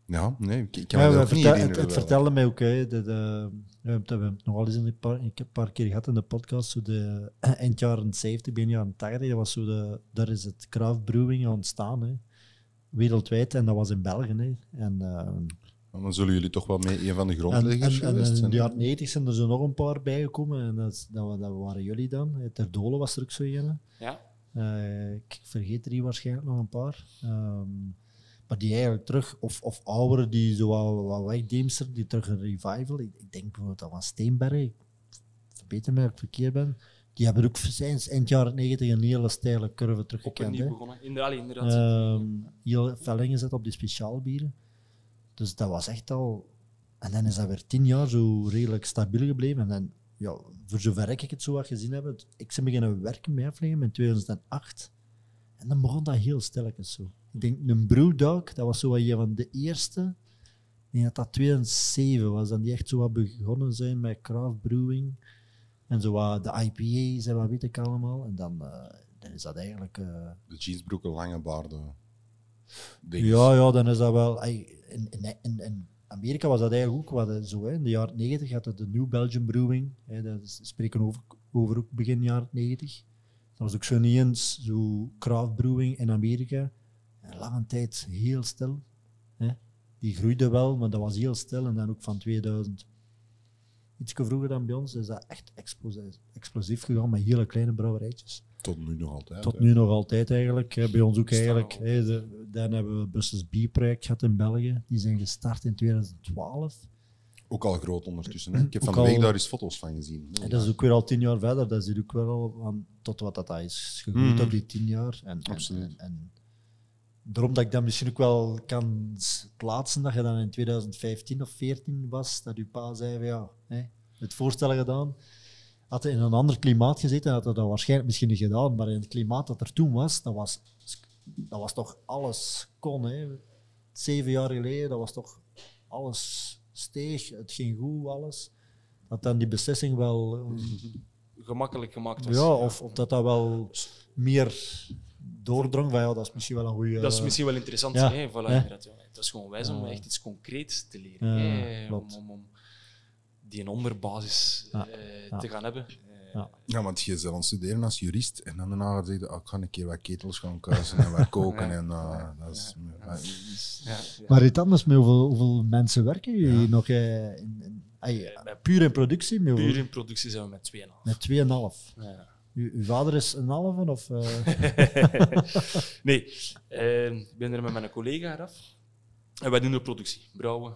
Ja, nee, ik, ik kan Ja, me ook niet vertel- het, het wel. vertelde mij ook, hè, de, de, we hebben het nog al eens een paar, ik heb een paar keer gehad in de podcast, zo de eind jaren 70, begin jaren 80, dat was zo de, daar is het craft brewing ontstaan, hè, wereldwijd, en dat was in België. Hè. En, eh, Maar Dan zullen jullie toch wel mee een van de grondleggers en, en geweest in zijn. de jaren 90 zijn er zo nog een paar bijgekomen, en dat, is- dat, wa- dat waren jullie dan. hè. Ter Dole was er ook zo een. Ja. Eh, ik vergeet er hier waarschijnlijk nog een paar. Ehm, maar die eigenlijk terug, of, of ouderen die zo wat, wat wegdeemster, die terug een revival. Ik, ik denk bijvoorbeeld aan Steenberg, ik verbeter mij als ik verkeerd ben. Die hebben ook sinds eind jaren 90 een hele steile curve teruggekend. Opnieuw begonnen. Inderdaad. Ehm, heel fel ingezet op die speciaalbieren. Dus dat was echt al... En dan is dat weer tien jaar zo redelijk stabiel gebleven. En dan, ja, voor zover ik het zo wat gezien heb, ik ben beginnen werken met Aflegem in 2008. En dan begon dat heel stilletjes zo. Ik denk, een Brewdog, dat was zo wat van de eerste. Ik denk dat dat 2007 was, dan die echt zo wat begonnen zijn met craft brewing. En zo de IPA's en wat weet ik allemaal. En dan, eh, dan is dat eigenlijk... eh, De jeansbroeken, lange baarden. Ja, ja, dan is dat wel. In, in, in, Amerika was dat eigenlijk ook wat zo. Hè. In de jaren 90 had het de New Belgian Brewing. Hè, dat is, spreken over, over ook begin jaren 90. Dat was ook zo niet eens zo craft brewing in Amerika. En lange tijd heel stil. Hè. Die groeide wel, maar dat was heel stil. En dan ook van 2000. Iets vroeger dan bij ons is dat echt explosief, explosief gegaan met hele kleine brouwerijtjes. Tot nu nog altijd. Tot nu nog altijd eigenlijk. hè. Bij ons ook eigenlijk. hè. De- dan hebben we het Business B-project gehad in België. Die zijn gestart in 2012. Ook al groot ondertussen. Hè. Ik heb van Ook de week al- daar eens foto's van gezien. En dat is ook weer al tien jaar verder. Dat zit ook wel al aan tot wat dat is gegroeid Mhm. op die tien jaar. En, en, Absoluut. en, en daarom dat ik dat misschien ook wel kan plaatsen, dat je dan in 2015 of 14 was, dat uw pa zei van ja, hè, het voorstel gedaan. Had hij in een ander klimaat gezeten, had hij dat waarschijnlijk misschien niet gedaan. Maar in het klimaat dat er toen was, dat was, dat was toch alles kon. Hè. Zeven jaar geleden, dat was toch alles steeg, het ging goed, alles. Dat dan die beslissing wel... eh, Gemakkelijk gemaakt was. ja, of, of dat dat wel meer doordrong van ja, dat is misschien wel een goede. Dat is misschien wel interessant. ja, Hè? Voilà, ja. Het is gewoon wijs om echt iets concreets te leren. Ja, hè, klopt. Om, om, om die onderbasis Ja, eh, ja. te gaan hebben. Eh, Ja. Ja, want je het studeren als jurist en dan daarna gaat je zeggen, oh, ik ga een keer wat ketels gaan kuisen en wat koken. En, uh, dat is, maar- ja, ja. Maar iets anders, met hoeveel, hoeveel mensen werken jullie nog eh, in, in, ai, puur in productie? Met, Puur in productie zijn we met 2,5. met 2,5. Ja. U, uw vader is een halve? Of, eh, nee, eh, ik ben er met mijn collega eraf. En wij doen de productie. Brouwen,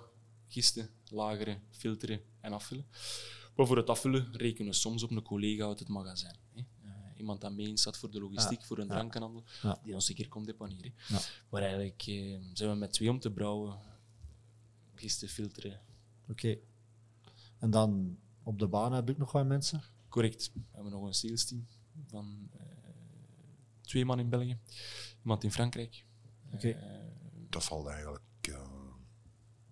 gisten, lageren, filteren en afvullen. Maar voor het afvullen rekenen we soms op een collega uit het magazijn. Hè. Eh, iemand dat mee in staat voor de logistiek, voor een ja. drankenhandel, Ja. die ons een keer komt deponeren. Ja. Maar eigenlijk eh, zijn we met twee om te brouwen, gisten, filteren. Oké. En dan op de baan heb ik nog wat mensen. Correct. We hebben nog een sales team van eh, twee man in België, iemand in Frankrijk. Oké. Dat valt eigenlijk... uh,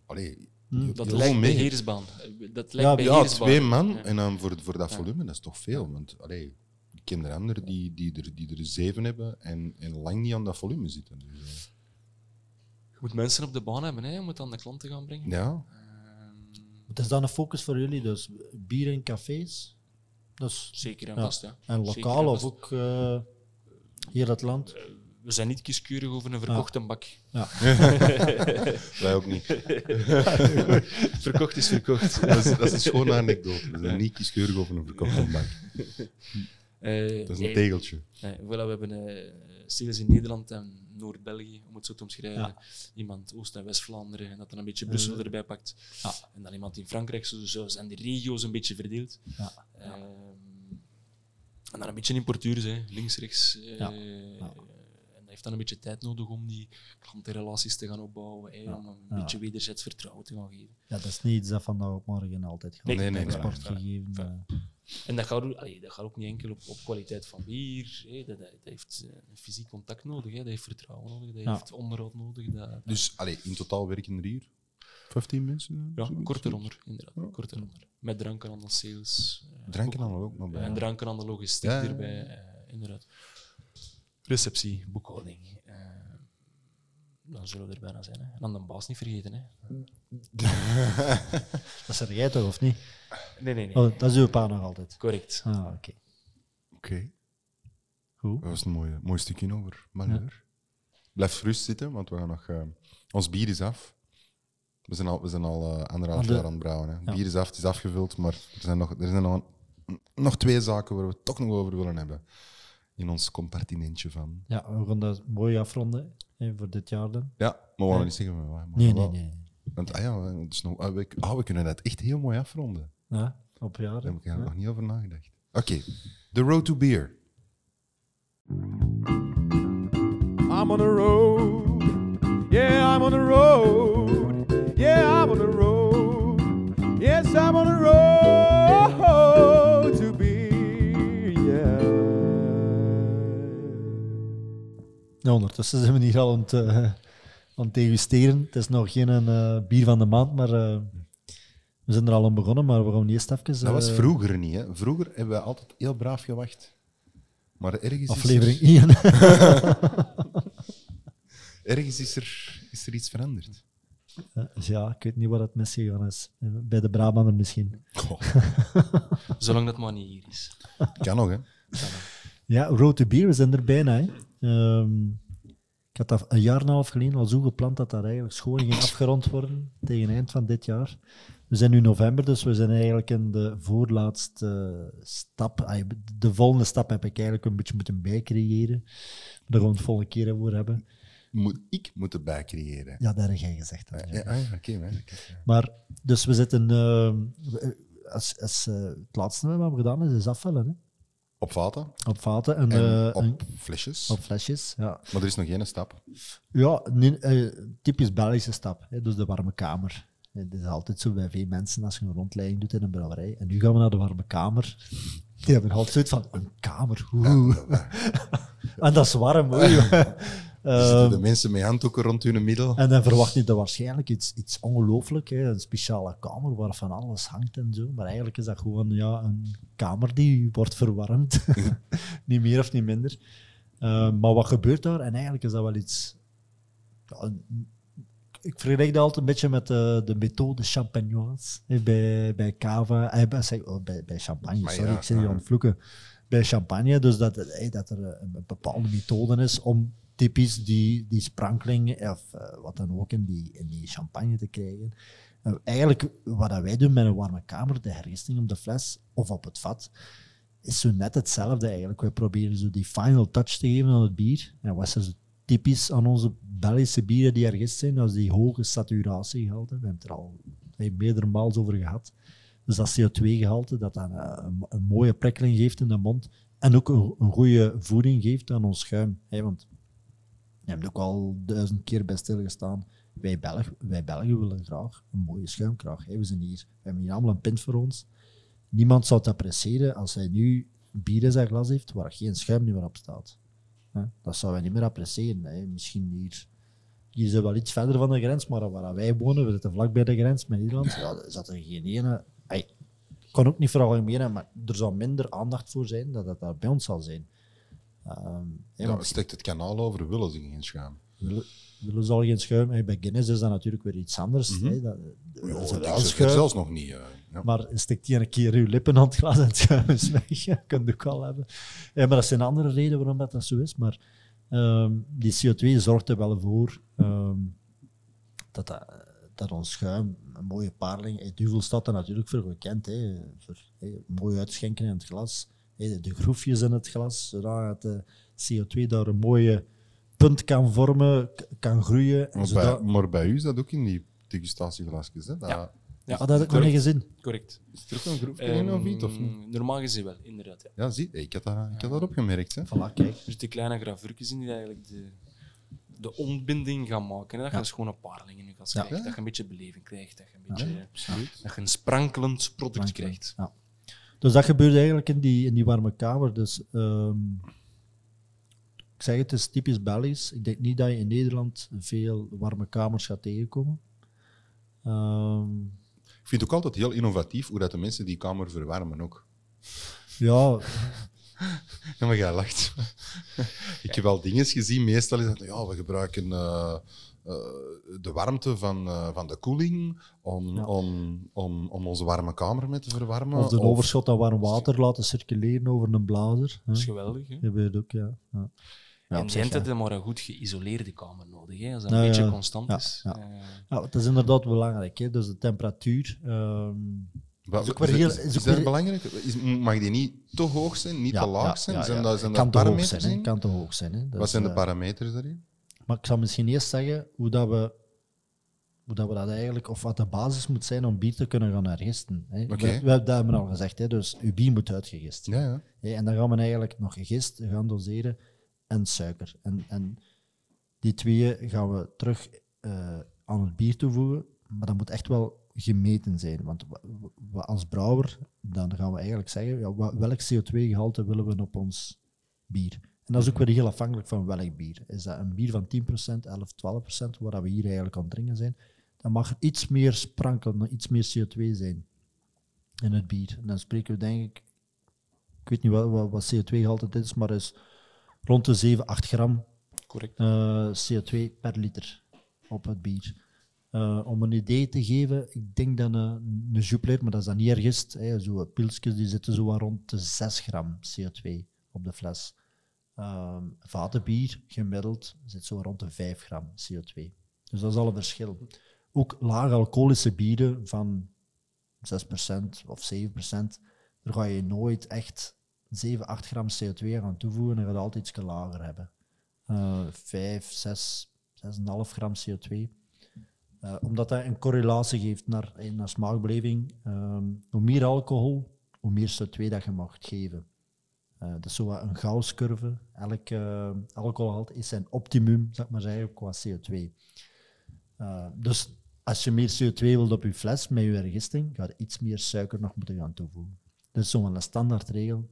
allee, Hm. je- Dat je lijkt rol bij mee. Heersbaan. Eh, Dat lijkt Ja, bij Ja, twee man Ja. en dan voor, voor dat volume, dat is toch veel. Want allee, ik ken er anderen die, die, er, die er zeven hebben en, en lang niet aan dat volume zitten. Dus, eh, Je moet mensen op de baan hebben hè, om het aan de klant te gaan brengen. ja, Ehm, Wat is dan een focus voor jullie? Dus bier in cafés? Dus, zeker en vast. Ja. en lokaal en of ook eh, hier het land? We zijn niet kieskeurig over een verkochte bak. wij ook niet. Verkocht is verkocht. Dat is, dat is een schone anekdote. We zijn niet kieskeurig over een verkochte bank. Eh, Dat is een nee, tegeltje. nee, voilà, we hebben eh sales in Nederland en Noord-België, om het zo te omschrijven. Ja. Iemand Oost- en West-Vlaanderen, en dat dan een beetje Brussel Eh, erbij pakt. ja. En dan iemand in Frankrijk, zo, zo zijn de regio's een beetje verdeeld. Ja. Ehm, en dan een beetje importeurs, hè. links, rechts. Heeft dan een beetje tijd nodig om die klantenrelaties te gaan opbouwen, hè, om een Ja. beetje wederzijds vertrouwen te gaan geven. Ja, dat is niet iets dat vandaag op morgen altijd gaat. Nee, nee, nee, Export gegeven. eh. En dat gaat, ook- allee, dat gaat ook niet enkel op, op kwaliteit van bier. Hè. Dat, heeft eh, een fysiek contact nodig, hè. dat heeft vertrouwen nodig, dat Ja. heeft onderhoud nodig. Dat, dat- Dus allee, in totaal werken er hier 15 mensen? ja, zoiets? kort eronder, inderdaad. Kort eronder. Met drankenhandel, sales. eh, Drankenhandel ook nog bij. En drankenhandel, logistiek Ja, ja, ja. erbij, eh, inderdaad. Receptie, boekhouding. eh, dan zullen we er bijna zijn. Hè. En dan de baas niet vergeten. Hè. Dat zeg jij toch, of niet? Nee, nee, nee. Oh, dat is uw pa nog altijd. Correct. Ah, oké. Oké, Goed. dat was een mooi, mooi stukje over Malheur. Blijf gerust zitten, want we gaan nog... eh, ons bier is af. We zijn al, we zijn al eh, anderhalf de- jaar aan het brouwen. Hè. Ja. bier is af, het is afgevuld, maar er zijn, nog, er zijn nog, nog twee zaken waar we het toch nog over willen hebben. In ons compartimentje van... Ja, we gaan dat mooi afronden hè, voor dit jaar dan. Ja, maar we gaan niet zeggen... Maar, maar Nee, nee, nee. Want ah ja, we, dus nog, ah, we, ah, we kunnen dat echt heel mooi afronden. Ja, op Daar jaren. heb ik Ja. nog niet over nagedacht. Oké, The Road to Beer. I'm on the road. Yeah, I'm on the road. Yeah, I'm on the road. Yes, I'm on the road Ja, ondertussen zijn we hier al aan het, eh, aan het degusteren. Het is nog geen eh, bier van de maand, maar eh, we zijn er al aan begonnen. Maar we gaan eerst even... Dat was vroeger niet. Hè. Vroeger hebben we altijd heel braaf gewacht. Maar ergens, Aflevering is, 1. er, ergens is, er, is er iets veranderd. ja, ik weet niet wat het misgegaan is. Bij de Brabander misschien. Zolang dat maar niet hier is. kan nog, hè? Ja, Road to Beer, we zijn er bijna. Hè. Ehm, ik had dat een jaar en een half geleden al zo gepland dat dat eigenlijk schoon ging afgerond worden tegen eind van dit jaar. We zijn nu november, dus we zijn eigenlijk in de voorlaatste stap. De volgende stap heb ik eigenlijk een beetje moeten bijcreëren. Daar gaan we het volgende keer over hebben. Moet ik moeten bijcreëren. Ja, dat heb jij gezegd. hè. Ja, ah, ja. Oké. Maar, dus we zitten... we- als, als, eh, het laatste wat we hebben gedaan is, is afvullen. Hè. Op vaten Op vaten en, en eh, en op flesjes. op flesjes. Ja, Maar er is nog één stap. Ja, eh, typisch Belgische stap. Hè, dus de warme kamer. Het is altijd zo bij veel mensen als je een rondleiding doet in een brouwerij. En nu gaan we naar de warme kamer. Die hebben altijd zoiets van, een kamer, oeh. en dat is warm, oei. Er zitten de mensen met handdoeken rond hun middel. en dan verwacht je er waarschijnlijk iets, iets ongelooflijk, hè? een speciale kamer waar van alles hangt en zo. Maar eigenlijk is dat gewoon ja, een kamer die wordt verwarmd. niet meer of niet minder. Eh, maar wat gebeurt daar? En eigenlijk is dat wel iets. Ja, ik vergelijk dat altijd een beetje met de, de methode champagnoise hè, bij, bij cava, eh, bij, oh, bij, bij champagne. Maar sorry, ja, ik zit hier aan het vloeken. Bij champagne, dus dat, eh, dat er een bepaalde methode is om typisch die, die sprankeling of eh, wat dan ook in die, in die champagne te krijgen. Eh, eigenlijk, wat dat wij doen met een warme kamer, de hergisting op de fles of op het vat, is zo net hetzelfde eigenlijk. Wij proberen zo die final touch te geven aan het bier. En wat is typisch aan onze Belgische bieren die hergist zijn? Dat is die hoge saturatiegehalte. We hebben het er al meerdere maals over gehad. Dus dat CO2-gehalte, dat dan eh, een, een mooie prikkeling geeft in de mond. En ook een, een goede voeding geeft aan ons schuim. Hè, want je hebt ook al duizend keer bij stilgestaan. Wij, Belg, wij Belgen willen graag een mooie schuimkraag. Hè. We, zijn hier, we hebben hier allemaal een pint voor ons. Niemand zou het appreciëren als hij nu bier in zijn glas heeft waar geen schuim meer op staat. Dat zouden wij niet meer appreciëren. Misschien hier, hier zijn we wel iets verder van de grens, maar waar wij wonen, we zitten vlak bij de grens met Nederland, ja, zat er geen ene... Ik kan ook niet veralgemenen, maar er zal minder aandacht voor zijn dat dat daar bij ons zal zijn. Ehm, hè, Ja, het kanaal over, willen ze geen schuim. willen, willen ze al geen schuim. Hè, Bij Guinness is dat natuurlijk weer iets anders. hè, dat, dat dat is het schuim. zelfs nog niet. eh, ja. Maar steekt die een keer uw lippen aan het glas en het schuim is weg. Kan je ook al hebben. Maar dat zijn andere redenen waarom dat, dat zo is. Maar ehm, die CO2 zorgt er wel voor ehm, dat, dat, dat ons schuim, een mooie parling, hey, Duvel staat er natuurlijk voor gekend. Hè, voor hey, mooi uitschenken in het glas. De groefjes in het glas, zodat de CO2 daar een mooie punt kan vormen, kan groeien. en Maar, zodat, bij, maar bij u is dat ook in die degustatieglasjes. Hè? Dat, Ja. Ja, Ah, dat heb ik nog niet gezien. correct. Is er ook een groepje in of iets? Of niet? Ehm, Normaal gezien wel, inderdaad. Ja. Ja, zie, ik had dat, ik had dat opgemerkt. Hè? Voilà, kijk. Er zitten kleine gravurkjes in die eigenlijk de, de ontbinding gaan maken. Hè? Dat je een schone parling in je glas Ja. krijgt. Dat je een beetje beleving krijgt. Dat je een, beetje, absoluut. dat je een sprankelend product krijgt. Ja. Dus dat gebeurt eigenlijk in die, in die warme kamer. Dus ehm, ik zeg het, het is typisch Belgisch. Ik denk niet dat je in Nederland veel warme kamers gaat tegenkomen. Ehm, Ik vind het ook altijd heel innovatief hoe dat de mensen die kamer verwarmen ook. ja, Ja, maar jij lacht. ik heb wel dingen gezien. Meestal is dat, ja, we gebruiken eh, eh, de warmte van, eh, van de koeling om, Ja. om, om, om onze warme kamer mee te verwarmen. of de overschot aan warm water laten circuleren over een blazer. hè. Dat is geweldig. Hè? Dat gebeurt ook, ja. ja. Ja, en op je zich, hebt ja. het maar een goed geïsoleerde kamer nodig. Hè? Als dat een beetje ja. constant Ja, is. ja. eh, Ja, het is inderdaad belangrijk. Hè. Dus de temperatuur. ehm, Wat- is ook weer heel- is, is ook dat belangrijk? Is, mag die niet te hoog zijn, niet ja, te laag ja, zijn? ja, zijn ja. dat, zijn kan dat te zijn. hè. in? Kan te hoog zijn. Hè. Wat zijn de eh, parameters daarin? Maar ik zal misschien eerst zeggen hoe dat we, hoe dat, we dat eigenlijk, of wat de basis moet zijn om bier te kunnen gaan hergisten. Hè. We, we, dat hebben we al gezegd, hè. dus uw bier moet uitgegist. Ja, ja. Hè, En dan gaan we eigenlijk nog gist gaan doseren en suiker. En, en die twee gaan we terug eh, aan het bier toevoegen, maar dat moet echt wel gemeten zijn. Want wa- wa- als brouwer, dan gaan we eigenlijk zeggen, ja, welk CO2-gehalte willen we op ons bier? En dat is ook weer heel afhankelijk van welk bier. Is dat een bier van 10%, 11, 12%, waar we hier eigenlijk aan het drinken zijn, dan mag er iets meer sprankelen, iets meer CO2 zijn in het bier. En dan spreken we denk ik ik weet niet wat, wat, wat CO2-gehalte dit is, maar is rond de 7, 8 gram correct. eh, CO2 per liter op het bier. Eh, om een idee te geven, ik denk dat een, een Jupiler, maar dat is dan niet ergist, hè, zo pilsjes die zitten zo aan rond de 6 gram CO2 op de fles. Ehm vatenbier, gemiddeld, zit zo rond de 5 gram CO2. Dus dat is al een verschil. Ook laag alcoholische bieren van 6% of 7%, daar ga je nooit echt 7, 8 gram CO2 gaan toevoegen, dan ga je altijd iets lager hebben. Eh 5, 6, 6,5 gram CO2. Eh, omdat dat een correlatie geeft naar, eh, naar smaakbeleving. Ehm, hoe meer alcohol, hoe meer CO2 dat je mag geven. Eh, dat is zo een Gauss-curve. Elk alcoholgehalte is zijn optimum, zeg maar zeggen, qua CO2. Eh, dus als je meer CO2 wilt op je fles met je vergisting, ga je iets meer suiker nog moeten gaan toevoegen. Dat is zo'n standaardregel.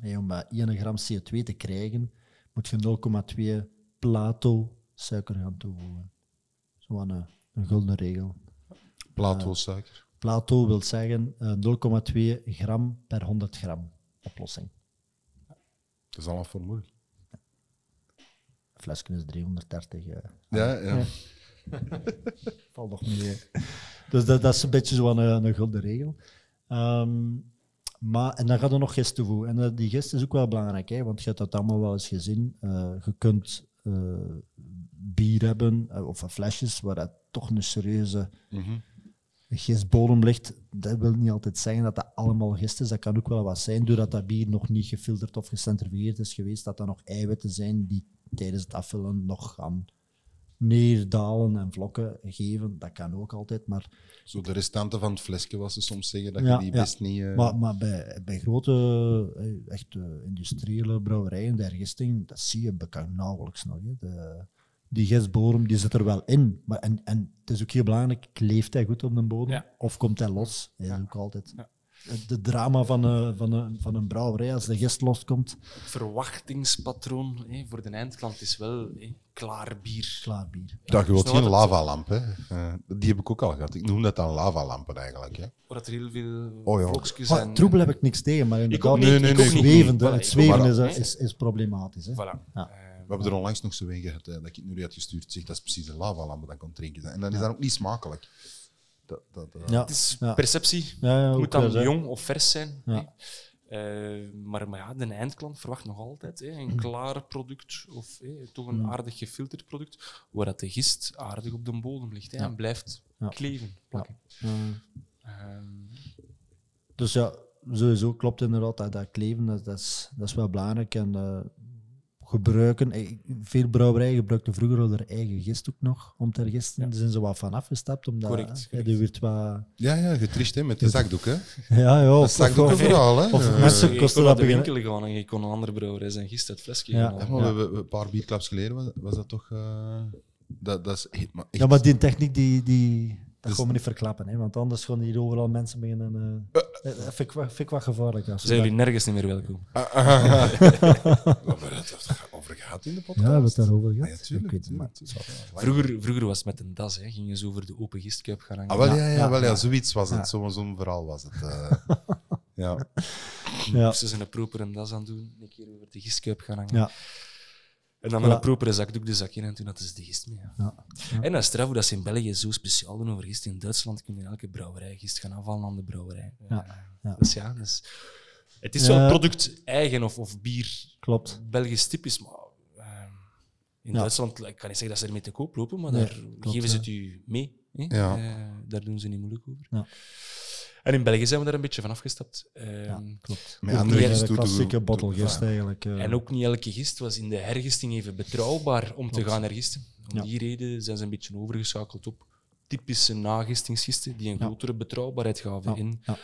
Hey, om eh, 1 gram CO2 te krijgen, moet je 0,2 plato suiker gaan toevoegen. Zo'n een, een gulden regel. Plato suiker. Plato wil zeggen eh, 0,2 gram per 100 gram oplossing. Dat is allemaal formule. Een flesje is 330. eh. Ja, ja. Valt nog mee. Dus dat, dat is een beetje zo'n een, een gulden regel. Ehm, maar, en dan gaat er nog gist toevoegen. En eh, die gist is ook wel belangrijk, hè, want je hebt dat allemaal wel eens gezien. Eh, je kunt eh, bier hebben, eh, of flesjes, waar dat toch een serieuze Mhm. Gistbodem ligt. Dat wil niet altijd zeggen dat dat allemaal gist is. Dat kan ook wel wat zijn, doordat dat bier nog niet gefilterd of gecentrifugeerd is geweest, dat er nog eiwitten zijn die tijdens het afvullen nog gaan neerdalen en vlokken geven. Dat kan ook altijd, maar Zo de restanten van het flesje was ze soms zeggen dat Ja, je die ja. best niet... eh, Maar, maar bij, bij grote, eh, echt eh, industriële brouwerijen, de hergisting, dat zie je bekend nauwelijks nog. Hè. De, die gistbodem die zit er wel in. Maar, en, en het is ook heel belangrijk, kleeft hij goed op de bodem? Ja. Of komt hij los? Dat is ook altijd Ja. het de drama van, een van, een van een brouwerij als de gist loskomt. verwachtingspatroon hè, voor de eindklant is wel hè, klaar bier. Klaar bier. Dat je wilt geen lavalamp, hè. Eh, die heb ik ook al gehad. Ik noem dat dan lavalampen eigenlijk, hè. Waar dat er heel veel Oh ja. vlokjes zijn. troebel heb ik niks tegen, maar inderdaad, ook niet, Nee, nee, het nee, ik ook zwevende, niet. het Voilà, zweven is, is, is, problematisch. Hè. Voilà. Ja. Eh, We hebben er onlangs nog zo een gehad, hè, dat ik nu had gestuurd. Zeg, dat is precies een lavalamp dat kon drinken. En dan is dat ook niet smakelijk. Dat, dat, eh, Ja. het is Ja. perceptie. Ja, ja, Het moet dan wel, jong of vers zijn. Ja. Eh, maar, maar ja, de eindklant verwacht nog altijd hè, een klaar product of hè, toch een aardig gefilterd product, waar dat de gist aardig op de bodem ligt hè, Ja. en blijft Ja. kleven, plakken. Ja. Ehm, Dus ja, sowieso klopt inderdaad dat, dat kleven, dat, dat, is, dat is wel belangrijk. En eh, gebruiken, eh, veel brouwerijen gebruikten vroeger al hun eigen gist ook nog om te hergisten. Ja. Daar zijn ze wat van afgestapt, omdat Correct, eh, correct. die werd wat... Ja, ja, getricht hè, met de zakdoek. Hè. Ja, ja, Dat of, zakdoek of, vooral. Hè. of mensen- je kost kon dat beginnen- winkel gaan en je kon een andere brouwerij zijn gist uit flesje Ja. maar we, we- een paar bierklaps geleden was, was dat toch... eh, dat, dat is echt, maar echt- Ja, maar die techniek, die, die, Dus- gaan we niet verklappen, hè, want anders gaan hier overal mensen beginnen... eh eh, dat vind, ik, vind ik wat gevaarlijk. Als we Zijn dat- jullie nergens niet meer welkom? Wat we het over gehad in de podcast? Ja, we hebben het daarover gehad. ja, tuurlijk, Ik weet het, tuurlijk, maar- tuurlijk. Vroeger, vroeger was het met een das, hè. ging je zo over de open gistkuip gaan hangen. Ah, wel, ja, Ja, ja, ja, wel, ja, ja. zoiets was het. Zo'n zo'n verhaal was het. eh. ja. Ja. moesten ze een propere das aan doen, een keer over de gistkuip gaan hangen. Ja. En dan met een propere zakdoek de zak in en toen hadden ze de gist mee. Ja. En dat is straf hoe dat ze in België zo speciaal doen over gist. In Duitsland kun je in elke brouwerij gist gaan afvallen aan de brouwerij. Ja. Eh, Ja. Dus ja, dus, het is Ja. wel product eigen of, of bier Klopt. Belgisch typisch, maar eh, in Ja. Duitsland, ik kan niet zeggen dat ze ermee te koop lopen, maar Nee, daar klopt, geven ze ja. het u mee. Hè? Ja. Eh, daar doen ze niet moeilijk over. Ja. En in België zijn we daar een beetje van afgestapt. Ja, klopt. Met andere niet de klassieke ja. eigenlijk. eh. En ook niet elke gist was in de hergisting even betrouwbaar om te gaan hergisten. Om Ja. die reden zijn ze een beetje overgeschakeld op typische nagistingsgisten die een Ja. grotere betrouwbaarheid gaven Ja, in ja.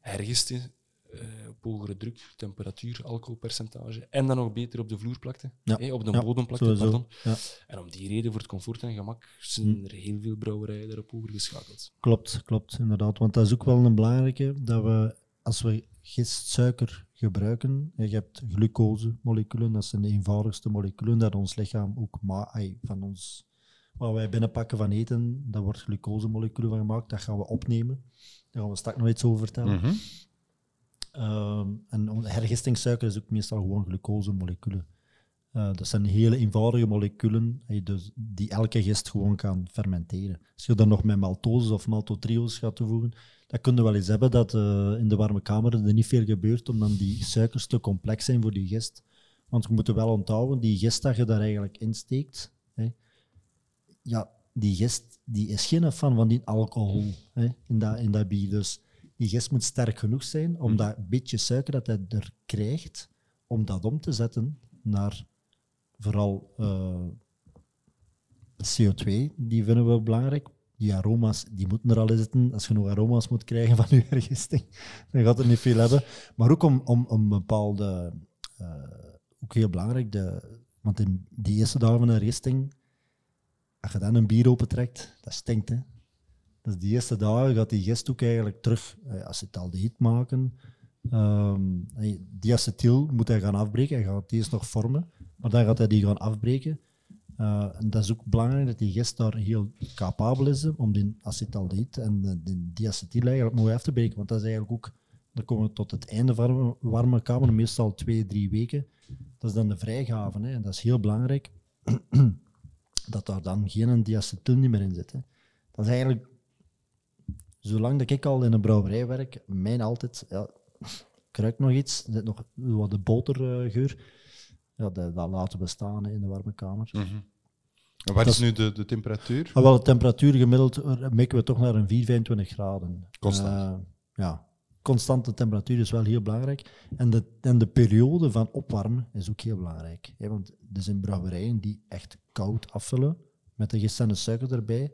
hergisten eh, op hogere druk, temperatuur, alcoholpercentage en dan nog beter op de vloer plakte, Ja. eh, op de Ja, bodem plakte, sowieso. pardon. Ja. En om die reden, voor het comfort en gemak, zijn Hm. er heel veel brouwerijen daarop overgeschakeld. Klopt, klopt, inderdaad. Want dat is ook wel een belangrijke, dat we, als we gistsuiker gebruiken, en je hebt glucosemoleculen, dat zijn de eenvoudigste moleculen dat ons lichaam ook ma ai, van ons, wat wij binnenpakken van eten, daar wordt glucosemoleculen van gemaakt, dat gaan we opnemen. Daar gaan we straks nog iets over vertellen. Mhm. Ehm, en hergistingssuiker is ook meestal gewoon glucosemoleculen. Eh, dat zijn hele eenvoudige moleculen eh, dus die elke gist gewoon kan fermenteren. Als je dan nog met maltose of maltotriose gaat toevoegen, dan kun je wel eens hebben dat eh, in de warme kamer er niet veel gebeurt, omdat die suikers te complex zijn voor die gist. Want je moet er wel onthouden, die gist dat je daar eigenlijk insteekt, hè, ja, die gist die is geen fan van die alcohol hè, in, dat, in dat bier. Dus die gist moet sterk genoeg zijn om dat beetje suiker dat hij er krijgt, om dat om te zetten naar vooral eh, CO2. Die vinden we belangrijk. Die aroma's die moeten er al in zitten. Als je nog aroma's moet krijgen van je vergisting, dan gaat het niet veel hebben. Maar ook om, om, om bepaalde, eh, ook heel belangrijk, de, want in die eerste dagen van een risting als je dan een bier opentrekt, dat stinkt. Hè. Dus die eerste dagen gaat die gist ook eigenlijk terug eh, acetaldehyde maken. Um, die acetyl moet hij gaan afbreken. Hij gaat het eerst nog vormen, maar dan gaat hij die gaan afbreken. Uh, en dat is ook belangrijk dat die gist daar heel capabel is om die acetaldehyde en de diacetyl eigenlijk mooi af te breken. Want dat is eigenlijk ook, dan komen we tot het einde van de warme kamer, meestal twee, drie weken. Dat is dan de vrijgave. Hè. En dat is heel belangrijk dat daar dan geen diacetyl meer in zit. Hè. Dat is eigenlijk, zolang dat ik al in een brouwerij werk, mijn altijd, ja, kruikt nog iets, er zit nog wat de botergeur. Ja, dat, dat laten we staan hè, in de warme kamer. Mhm. En wat is nu de, de temperatuur? Maar wel, de temperatuur gemiddeld eh, mikken we toch naar een 4, 25 graden. Constant. Uh, ja, constante temperatuur is wel heel belangrijk. En de, en de periode van opwarmen is ook heel belangrijk. Hè? Want er zijn brouwerijen die echt koud afvullen, met de gist en de suiker erbij.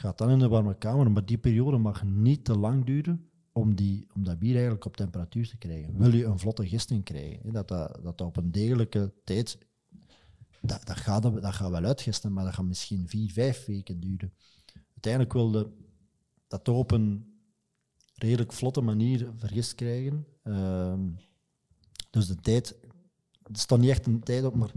Gaat dan in de warme kamer, maar die periode mag niet te lang duren om, die, om dat bier eigenlijk op temperatuur te krijgen. Wil je een vlotte gisting krijgen, hè? Dat, dat, dat op een degelijke tijd... Dat, dat, gaat, dat gaat wel uitgisten, maar dat gaat misschien vier, vijf weken duren. Uiteindelijk wilde dat toch op een redelijk vlotte manier vergist krijgen. Uh, dus de tijd, er staat niet echt een tijd op, maar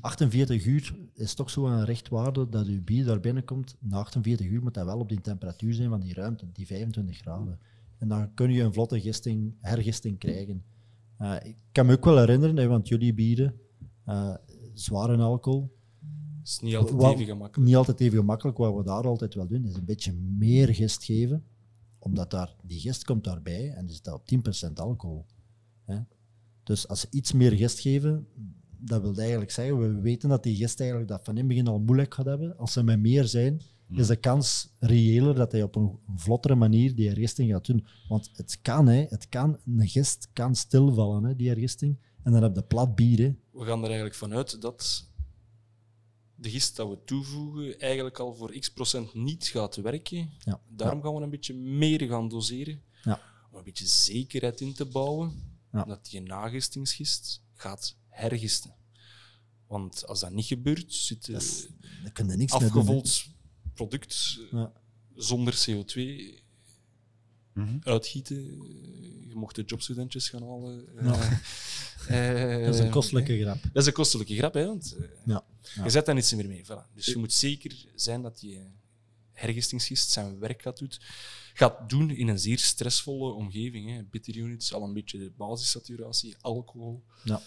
48 uur is toch zo een rechtwaarde dat je bier daar binnenkomt. Na 48 uur moet dat wel op die temperatuur zijn van die ruimte, die 25 graden. En dan kun je een vlotte gisting, hergisting krijgen. Uh, ik kan me ook wel herinneren, hè, want jullie bieren, uh, zware alcohol. is niet altijd even gemakkelijk. Niet altijd even gemakkelijk. Wat we daar altijd wel doen, is een beetje meer gist geven omdat daar, die gist komt daarbij en die zit op 10% alcohol. Hè? Dus als ze iets meer gist geven, dat wil eigenlijk zeggen, we weten dat die gist eigenlijk dat van in het begin al moeilijk gaat hebben. Als ze met meer zijn, is de kans reëler dat hij op een vlottere manier die hergisting gaat doen. Want het kan, hè, het kan, een gist kan stilvallen, hè, die hergisting. En dan heb je plat bier. Hè. We gaan er eigenlijk vanuit dat de gist dat we toevoegen eigenlijk al voor x procent niet gaat werken. Ja. Daarom gaan we een beetje meer gaan doseren. Ja. Om een beetje zekerheid in te bouwen dat die nagistingsgist gaat hergisten. Want als dat niet gebeurt, zit dat je niks afgevold product zonder CO2 Mhm. uitgieten. Je mocht de jobstudentjes gaan halen. Ja. Eh, Dat is een kostelijke grap. Dat is een kostelijke grap, hè, want eh, Ja. je zet daar niets meer mee. Voilà. Dus je moet zeker zijn dat die hergistingsgist zijn werk gaat, doet, gaat doen in een zeer stressvolle omgeving. Hè. Bitter units, al een beetje de basissaturatie, alcohol. Ja.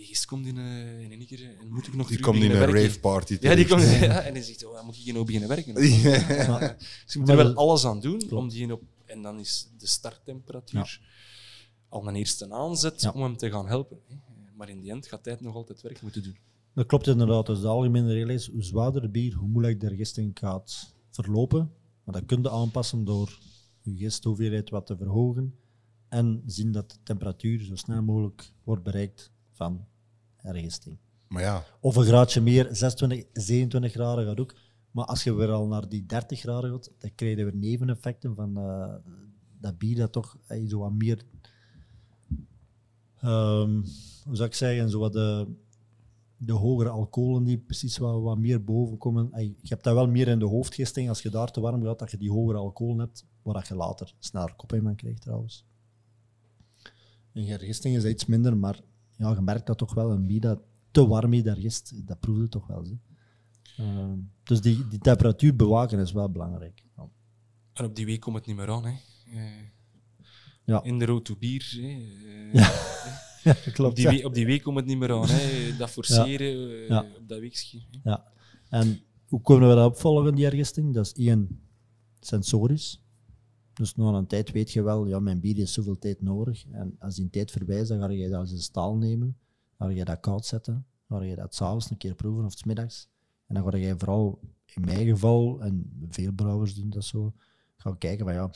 Eh, die gist komt in, uh, in een keer en moet ik nog Die komt in beginnen een werken. rave party. Ja, die komt, ja, en die zegt, oh, dan moet ik hier nou beginnen werken. Ja. Ja. Dus je moet er wel alles aan doen Klopt. om die op... En dan is de starttemperatuur al een eerste aanzet Ja. om hem te gaan helpen. hè. Maar in die end gaat hij het nog altijd werk moeten doen. Dat klopt inderdaad. Dus de algemene regel is, hoe zwaarder het bier, hoe moeilijk de hergisting gaat verlopen. Maar dat kun je aanpassen door je gisthoeveelheid wat te verhogen en zien dat de temperatuur zo snel mogelijk wordt bereikt van hergisting. Maar ja, Of een graadje meer, 26, 27 graden gaat ook. Maar als je weer al naar die 30 graden gaat, dan krijg je weer neveneffecten van eh, dat bier dat toch eh, zo wat meer... ehm, hoe zou ik zeggen? Zo wat de, de hogere alcoholen die precies wat, wat meer boven komen. Je hebt dat wel meer in de hoofdgisting als je daar te warm gaat, dat je die hogere alcoholen hebt, waar dat je later sneller kop in krijgt trouwens. In hergisting is iets minder, maar ja, je merkt dat toch wel. Een bier dat te warm is, daar dat proefde toch wel. Zo. Ehm, dus die, die temperatuur bewaken is wel belangrijk. Ja. En op die week komt het niet meer aan. Hè. Eh, Ja. In de road to bier. Hè. Eh, Ja, Op klopt. die, ja. week, op die week komt het niet meer aan. Hè. Dat forceren eh, op dat weekje. Ja. En hoe kunnen we dat opvolgen, die hergisting? Dat is één, sensorisch. Dus na een tijd weet je wel, ja, mijn bier is zoveel tijd nodig. En als die tijd voorbij is, dan ga je dat als een staal nemen. Dan ga je dat koud zetten. Dan ga je dat s'avonds een keer proeven of 's middags. En dan ga je vooral, in mijn geval, en veel brouwers doen dat zo, gaan kijken van ja,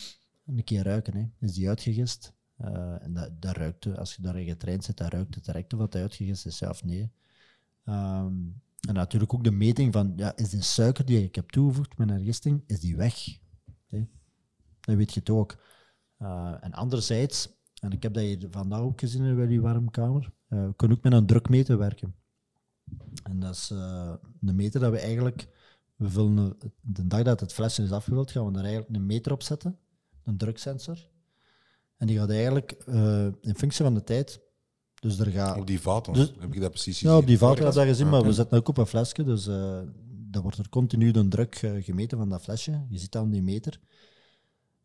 een keer ruiken. Hè. Is die uitgegist? Eh, en dat, dat ruikt, als je daarin getraind zit, dan ruikt het direct of dat uitgegist is, ja of nee. Ehm, en natuurlijk ook de meting van, ja, is de suiker die ik heb toegevoegd met een gisting, is die weg? Dat weet je het ook. Eh, en anderzijds, en ik heb dat hier vandaag ook gezien in jullie warmkamer, eh we kunnen ook met een drukmeter werken. En dat is eh, een meter dat we eigenlijk... We vullen de dag dat het flesje is afgevuld, gaan we daar eigenlijk een meter op zetten. Een druksensor. En die gaat eigenlijk eh, in functie van de tijd... Dus er gaat... Op die vaten Dus- heb ik dat precies Ja, op die gezien. vaten je dat gezien, maar we zetten ook op een flesje. Dus eh dan wordt er continu de druk eh, gemeten van dat flesje. Je ziet dat aan die meter.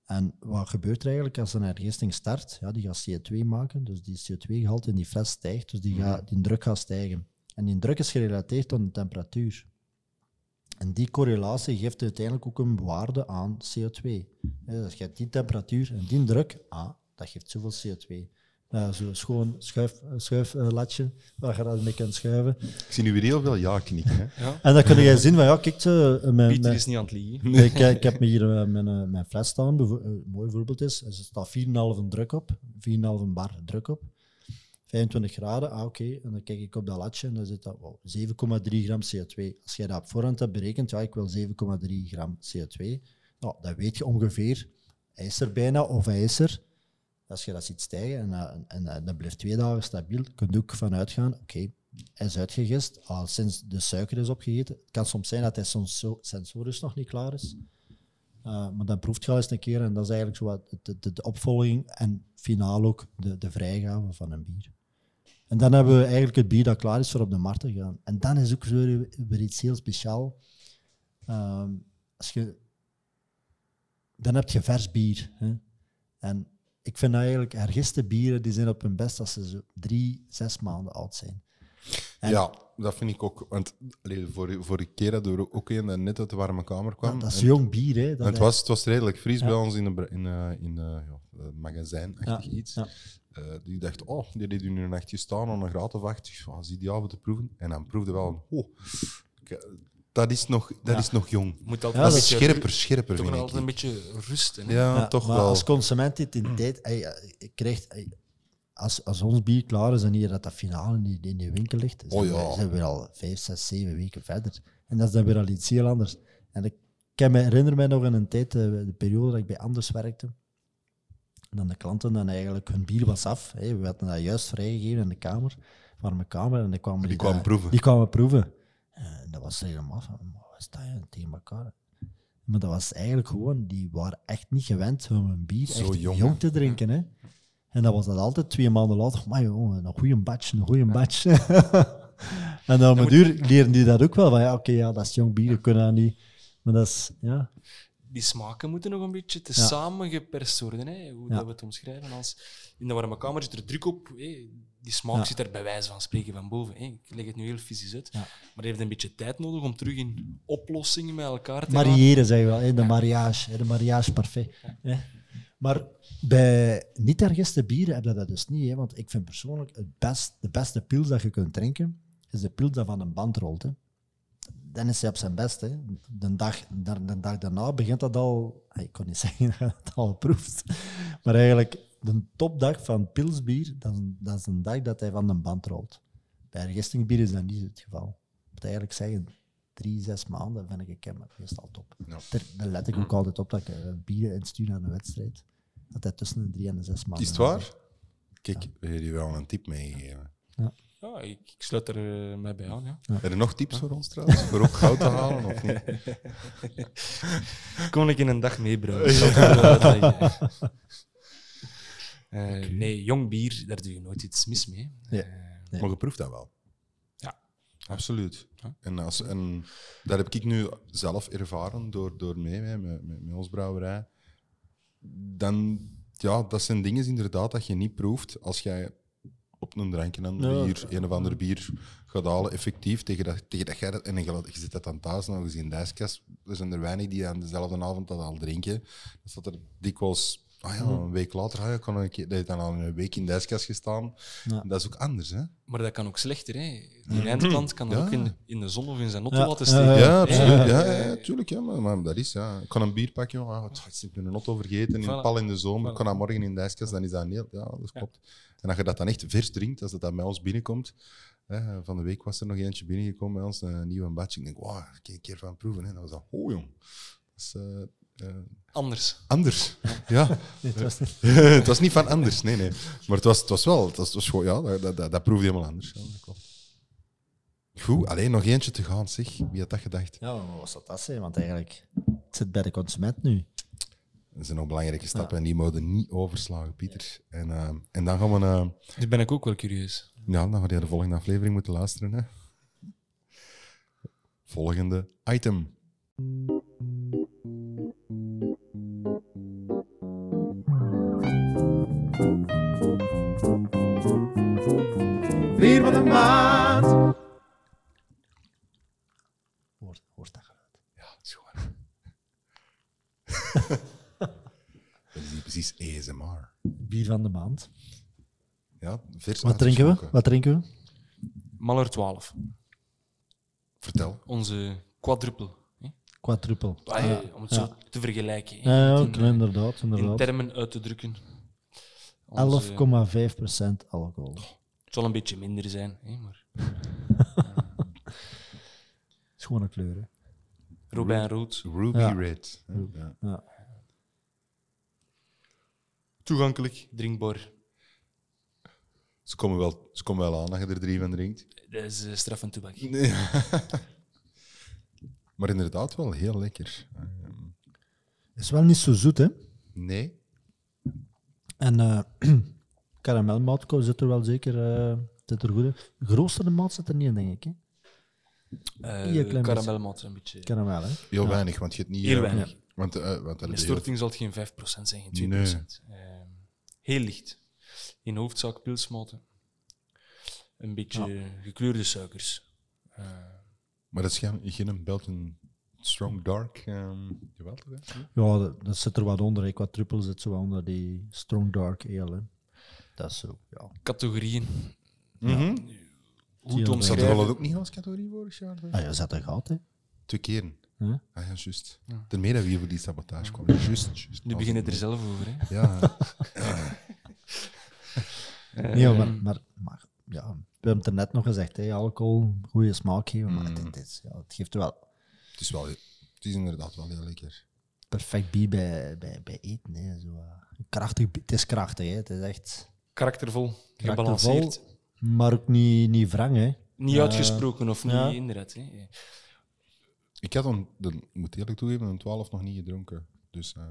En wat gebeurt er eigenlijk als een hergisting start? Ja, die gaat CO2 maken, dus die CO2-gehalte in die fles stijgt, dus die, gaat, die druk gaat stijgen. En die druk is gerelateerd aan de temperatuur. En die correlatie geeft uiteindelijk ook een waarde aan CO2. Ja, dus je hebt die temperatuur en die druk, ah, dat geeft zoveel CO2. Ja, Zo'n schoon schuif, schuiflatje, waar je dat mee kunt schuiven. Ik zie nu weer heel veel ja knikken. Hè. Ja. En dan kun je zien van, ja, kijk, eh, mijn, Pieter mijn- is niet aan het liegen. Nee, ik, ik heb me hier eh, mijn, eh, mijn fles staan. Eh, Een mooi voorbeeld is, er staat 4,5 druk op, 4,5 bar druk op. 25 graden, ah oké. En dan kijk ik op dat latje en dan zit dat wow, 7,3 gram CO2. Als jij dat op voorhand hebt berekend, ja, ik wil 7,3 gram CO2. Nou, dan weet je ongeveer, hij is er bijna of hij is er. Als je dat ziet stijgen en, eh, en, en dat blijft twee dagen stabiel, kun je ook vanuit gaan, oké, hij is uitgegist, al sinds de suiker is opgegeten. Het kan soms zijn dat hij sensorisch nog niet klaar is. Uh, maar dan proeft je al eens een keer en dat is eigenlijk zo wat de, de, de opvolging en finaal ook de, de vrijgave van een bier. En dan hebben we eigenlijk het bier dat klaar is voor op de markt te gaan. En dan is ook weer, weer iets heel speciaal. Ehm, als je, dan heb je vers bier. Hè? En ik vind eigenlijk hergiste bieren die zijn op hun best als ze zo drie, zes maanden oud zijn. En- Ja, dat vind ik ook. Want allee, voor, voor een keer hadden we ook een dat net uit de warme kamer kwam. Ja, dat is En- jong bier. Hè? Dat het, was, het was redelijk fris Ja. bij ons in een in, eh, in, eh, ja, een magazijn, iets. Eh, die dacht, oh, die heeft nu een nachtje staan aan een graad of acht. Ik was ideaal voor te proeven. En dan proefde wel een, oh, dat is nog, dat Ja. is nog jong. Je moet Ja, altijd dat een is beetje scherper, scherper Toch vind nog ik. altijd een beetje rusten. hè. Ja, Ja, toch maar wel. als consument dit in tijd krijgt, als, als ons bier klaar is en hier dat dat finale in die, in die winkel ligt, Oh zijn, ja. we, zijn we al vijf, zes, zeven weken verder. En dat is dan weer al iets heel anders. En ik kan me herinner mij nog in een tijd, eh, de periode dat ik bij Anders werkte, dan de klanten dan eigenlijk hun bier was af. Hè. We hadden dat juist vrijgegeven in de kamer, warme kamer, en dan kwamen Die die, kwamen daar- proeven. Die kwamen proeven. Eh, En dat was helemaal van, "Maar wat is dat tegen elkaar? Maar dat was eigenlijk gewoon, die waren echt niet gewend om een bier Zo echt jong, te drinken. Hè? En dat was dat altijd twee maanden later. Maar jongen, een goede batch, een goede batch. en dan op een duur leren die dat ook wel. Van ja, oké, ja, dat is jong bier, kunnen dat niet. Maar dat is, ja. Die smaken moeten nog een beetje te Ja. samen geperst worden. Hè? Hoe Ja. dat we het omschrijven. Als in de warme kamer zit er druk op. Die smaak Ja. zit er bij wijze van spreken van boven. Hè? Ik leg het nu heel fysisch uit. Maar het heeft een beetje tijd nodig om terug in oplossingen met elkaar te. Mariëren, zeggen we wel. Hè? De mariage, hè? de mariage parfait. Maar bij niet-hergiste bieren heb je dat dus niet. Hè? Want ik vind persoonlijk het best, de beste pils dat je kunt drinken, is de pils dat van een band rolt. Hè? Dan is hij op zijn best. Hè? De, dag, de, de dag daarna begint dat al... Ik kon niet zeggen dat het al proeft. Maar eigenlijk, de topdag van pilsbier, dat is, dat is een dag dat hij van de band rolt. Bij hergistingbier is dat niet het geval. Ik moet eigenlijk zeggen, drie, zes maanden vind ik hem meestal top. Ja. Daar, daar let ik ook altijd op dat ik eh, bieren instuur naar een wedstrijd. Dat hij tussen de drie en de zes maanden Is het waar? Kijk, hebben je wel een tip meegegeven. Ja, ik, ik sluit er eh, mij bij aan. Ja. Je nog tips voor ons trouwens? Voor ook goud te halen of niet? Kom ik in een dag meebrengen. Uitleggen. Eh, Nee, jong bier, daar doe je nooit iets mis mee. Ja. Eh, Nee. Maar je proeft dat wel. Ja. Absoluut. Ja. En, als, en dat heb ik nu zelf ervaren door, door mee hè, met, met, met ons brouwerij. Dan, ja, dat zijn dingen inderdaad dat je niet proeft als jij op een drankje een Ja. bier, een of ander bier gaat halen, effectief, tegen dat, tegen dat jij dat, en je, je zit dat dan thuis nog eens in de ijskast. Er zijn er weinig die aan dezelfde avond dat al drinken. Dan staat er dikwijls, ah ja, een week later, ah ja, kan een keer, dat heeft dan al een week in de ijskast gestaan. Ja. Dat is ook anders, hè? Maar dat kan ook slechter. Hè. Die eindklant kan dat Ja. ook in, in de zon of in zijn auto Ja. laten steken. ja, absoluut. Ja, ja, tuurlijk. Ja, maar, maar dat is, ja. Ik kan een bier pakken, jongen. Ah, het is in een auto vergeten, in Voilà. pal in de zomer. Voilà. Ik kan dat morgen in de ijskast, dan is dat heel... Ja, dat klopt. En als je dat dan echt vers drinkt, als dat dan bij ons binnenkomt... Hè, van de week was er nog eentje binnengekomen bij ons, een nieuwe batch. Ik denk, wauw, ik kan een keer van proeven. Hè. Dat was dat, oh jong. Dat is eh, eh, Anders. anders. Ja. Nee, het was niet. het was niet van anders, nee, nee. Maar het was, het was wel, het was, het was gewoon, ja, dat, dat, dat, dat proefde helemaal anders. Ja, dat klopt. Goed, alleen nog eentje te gaan, zeg. Wie had dat gedacht? Ja, maar wat zou dat zijn? Want eigenlijk, het zit bij de consument nu. Dat zijn nog belangrijke stappen en die mogen niet overslagen, Pieter. En, eh, en dan gaan we... eh, Nu ben ik ook wel curieus. ja, dan ga je de volgende aflevering moeten luisteren. Hè. Volgende item. Bier van de maand. Hoort, hoort dat geluid? Ja, is gewoon. is ASMR. Bier van de maand. Ja, vers Wat drinken we? Wat drinken we? Maller 12. Vertel. Onze quadruple. hè. Quadruple. Ah, ja, om het zo te vergelijken. Ja, ja, In, oké, inderdaad. in inderdaad. termen uit te drukken. Onze- 11,5% alcohol. Het zal een beetje minder zijn, hè, maar Schone kleur, hè? Robijn Rood. Ruby Ja. Red. Ja. Ja. Toegankelijk, drinkbaar. Ze, komen wel, ze komen wel aan dat je er drie van drinkt. Dat is uh, straf en toebak. Nee. maar inderdaad wel heel lekker. Ehm, Is wel niet zo zoet, hè? nee. En eh karamelmoutko zit er wel zeker eh, zit er goed in. Geroosterde mout zit er niet in, denk ik. Hè? Uh, Karamelmat een beetje. Karamel, hè? Heel weinig, want je hebt niet... Heel weinig. Want, eh, want dat De is heel- storting zal het geen 5% zijn, geen 2%. Nee. Heel licht. In hoofdzaak pilsmaten. Een beetje gekleurde suikers. Eh, Maar dat is geen, geen Belgian Strong Dark. ehm jawel, toch? hè? Ja, dat, dat zit er wat onder. hè. Qua triple zit zo wel onder die Strong Dark Ale. Hè. Dat is zo, ja. categorieën. Te je dat? Zat er ook niet als categorie vorig jaar? Ah, je zet er gehad, hè? Twee keren. Huh? Ah ja, juist. Daarmee dat we hier voor die sabotage kwamen. Juist, juist. Nu beginnen er zelf over. Hè. Ja. Nee, maar, maar, maar ja, we hebben het er net nog gezegd, hè, alcohol, goede smaak geven, maar dit, is, ja, het geeft wel het, is wel, het is inderdaad wel heel lekker. perfect bier bij, bij, bij eten. Hè. Zo, eh, krachtig, het is krachtig, hè. het is echt Karaktervol, karaktervol, gebalanceerd. maar ook niet, niet wrang. Hè. Niet Eh, uitgesproken of niet ja. inderdaad. Hè. Ik had een, de, ik moet eerlijk toegeven, een 12 nog niet gedronken. Dus, ehm,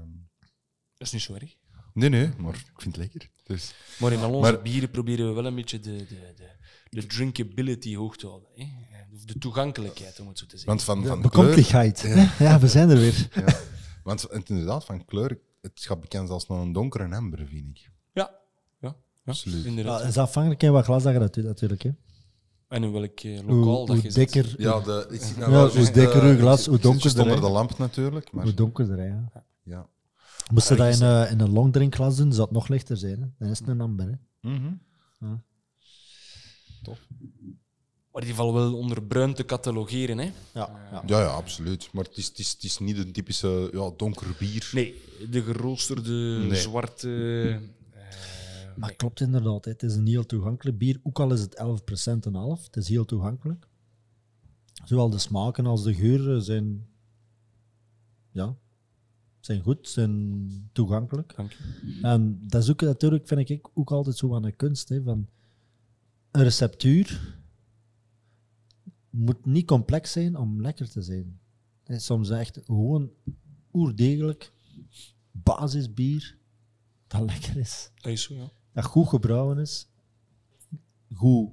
Dat is niet zo erg. nee, nee, maar ik vind het lekker. Dus, Maar in al onze Maar- bieren proberen we wel een beetje de, de, de, de drinkability hoog te houden. Hè. Of de toegankelijkheid, om het zo te zeggen. want van, van kleur... Bekomstigheid. hè. Ja, we zijn er weer. Ja, want het, inderdaad, van kleur, het gaat bekend als nog een donkere amber, vind ik. Ja, ja, ja Absoluut. Ja, inderdaad. het is afhankelijk van wat glas dat je dat doet, natuurlijk. Hè. En in welk eh, Hoe, lokaal dat hoe je zit. dikker, Ja, de, ik zit nou Ja, wel hoe juist, dikker eh, uw glas, hoe donkerder, onder de lamp natuurlijk. Maar, hoe donkerder. Ja. ja. Moest je dat in, eh, in een longdrinkglas doen, zou het nog lichter zijn. Hè. Dan is het een amber. Hè. Mhm. Maar die vallen wel onder bruin te catalogeren. Hè. Ja, ja. Ja, ja, absoluut. Maar het is, het is, het is niet een typische ja, donker bier. Nee, de geroosterde, Nee. zwarte... eh, Maar klopt inderdaad. Het is een heel toegankelijk bier. Ook al is het 11% en half. Het is heel toegankelijk. Zowel de smaken als de geuren zijn, ja, zijn goed, zijn toegankelijk. Dank je. En dat is ook natuurlijk, vind ik, ook altijd zo aan de kunst. Hè, van een receptuur moet niet complex zijn om lekker te zijn. Soms echt gewoon oerdegelijk basisbier dat lekker is. Dat is zo, ja. Dat goed gebrouwen is, goed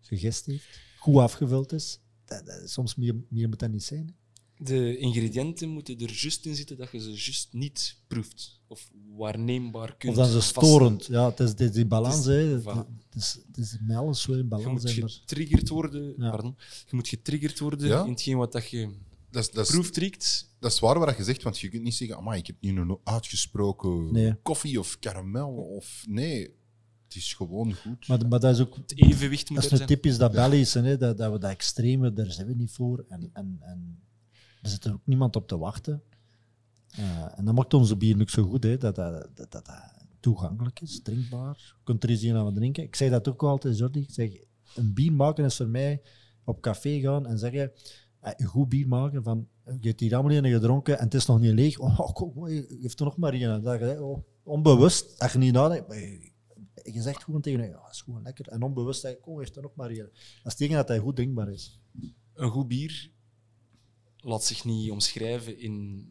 gegist heeft, goed afgevuld is. Dat, dat- soms meer, meer moet dat niet zijn. hè. De ingrediënten moeten er juist in zitten dat je ze juist niet proeft. Of waarneembaar kunt Of dan ze storend. Ja, het is, het is die balans. Het hè. is- Het, voilà. het is, het is met alles zo in Je balans. moet getriggerd worden, Ja. pardon, je moet getriggerd worden Ja? in hetgeen wat dat je Dat dat, is, proeft, riekt. dat is waar wat je zegt, want je kunt niet zeggen, amai, ik heb nu een uitgesproken Nee. koffie of karamel. Of, nee, het is gewoon goed. Maar, maar dat is ook Het evenwicht moet dat is zijn. typisch dat Belgische, hè, dat, dat we dat extreme, daar zijn we niet voor. En, en, en er zit er ook niemand op te wachten. Eh, en dat maakt onze bier ook zo goed, hè, dat, dat, dat, dat dat toegankelijk is, drinkbaar. Je kunt er eens een aan wat drinken. Ik zeg dat ook altijd, Jordi. Ik zeg, een bier maken is voor mij op café gaan en zeggen, eh, een goed bier maken van, je hebt hier allemaal in gedronken en het is nog niet leeg. Oh, kom, geef er nog maar een. Dat je, oh, onbewust, dat je niet nadenkt. Je zegt gewoon tegen hem, ja, dat is gewoon lekker. En onbewust zeg ik, kom, heeft er nog maar hier. Dat is tegen dat hij goed drinkbaar is. Een goed bier laat zich niet omschrijven in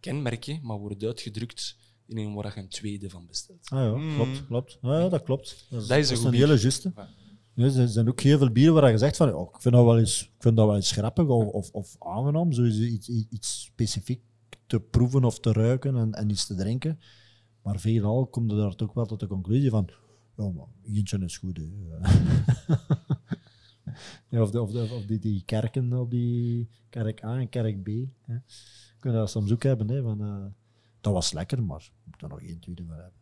kenmerken, maar wordt uitgedrukt in een waar je een tweede van bestelt. Ah ja, klopt, klopt. Ah, ja, dat klopt. Dat is, Dat is een dat goed een hele juiste. Ja. Ja, er zijn ook heel veel bieren waar je zegt van, oh, ik vind dat wel eens, ik vind dat wel eens grappig of, of, of aangenaam, zo iets, iets, iets specifiek te proeven of te ruiken en, en iets te drinken. Maar veelal komt daar toch wel tot de conclusie van, ja, maar is goed. Hè. ja, of de, of, de, of die, die kerken op die kerk A en kerk B. Hè. Kunnen dat soms ook hebben. Hè, van, eh, dat was lekker, maar ik moet er nog één tweede voor hebben.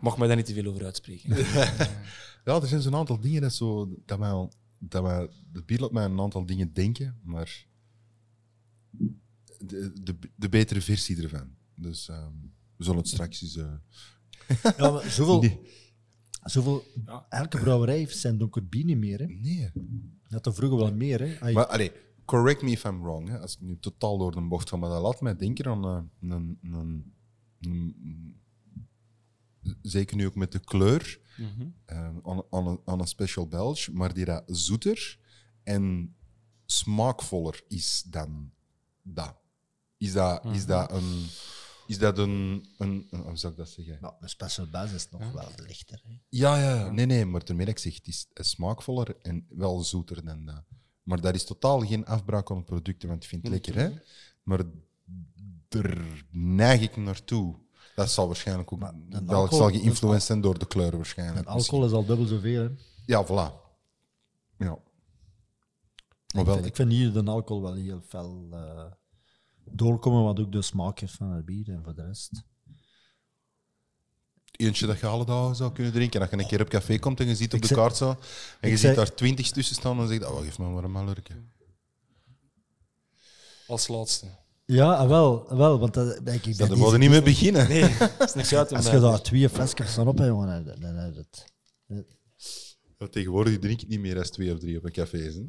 Mag mij daar niet te veel over uitspreken. Ja, er zijn zo'n aantal dingen dat, zo, dat, mij, dat mij, de bier laat mij een aantal dingen denken, maar de, de, de betere versie ervan. Dus ehm, we zullen het straks eens... eh, Ja, maar zoveel, Nee. zoveel, Ja. elke brouwerij heeft zijn donker bier niet meer. Hè. nee. Dat er vroeger wel meer. Hè. Ai, Maar allee, correct me if I'm wrong. Hè, als ik nu totaal door de bocht ga, maar dat laat mij denken aan eh, een, een, een- Zeker nu ook met de kleur. Mhm. eh, aan, aan, een, aan een special Belge, maar die dat zoeter en smaakvoller is dan dat. Is dat, is dat een. Is dat een, een, een- Hoe zou ik dat zeggen? nou, een special basis is nog wel lichter. Hè. Ja, ja, ja. nee, nee, maar dat ik zeg, het is smaakvoller en wel zoeter dan dat. Maar dat is totaal geen afbraak aan het product, want ik vind het lekker, hè. Maar daar neig ik naartoe. Dat zal waarschijnlijk ook wel alcohol- zal geïnfluenced zijn door de kleur waarschijnlijk. En alcohol is al dubbel zoveel. Hè. Ja, voilà. Ja. Maar Ik, wel, vind- ik vind hier de alcohol wel heel fel eh, doorkomen, wat ook de smaak heeft van het bier en voor de rest. eentje dat je alle dagen zou kunnen drinken. Dat je een keer op café komt en je ziet op Ik de kaart zo, en je ik ziet daar twintig tussen staan, dan zeg je, oh, geef me maar een malurke. Als laatste. Ja, ah, wel, ah, wel want dat, ik, ik Daar deze- moeten niet mee beginnen. Nee, is niks uit. Als je daar twee flesjes staan op, hè, jongen, dan, dan, dan, dat, Ja, tegenwoordig drink ik niet meer dan twee of drie op een café. Hè. Ik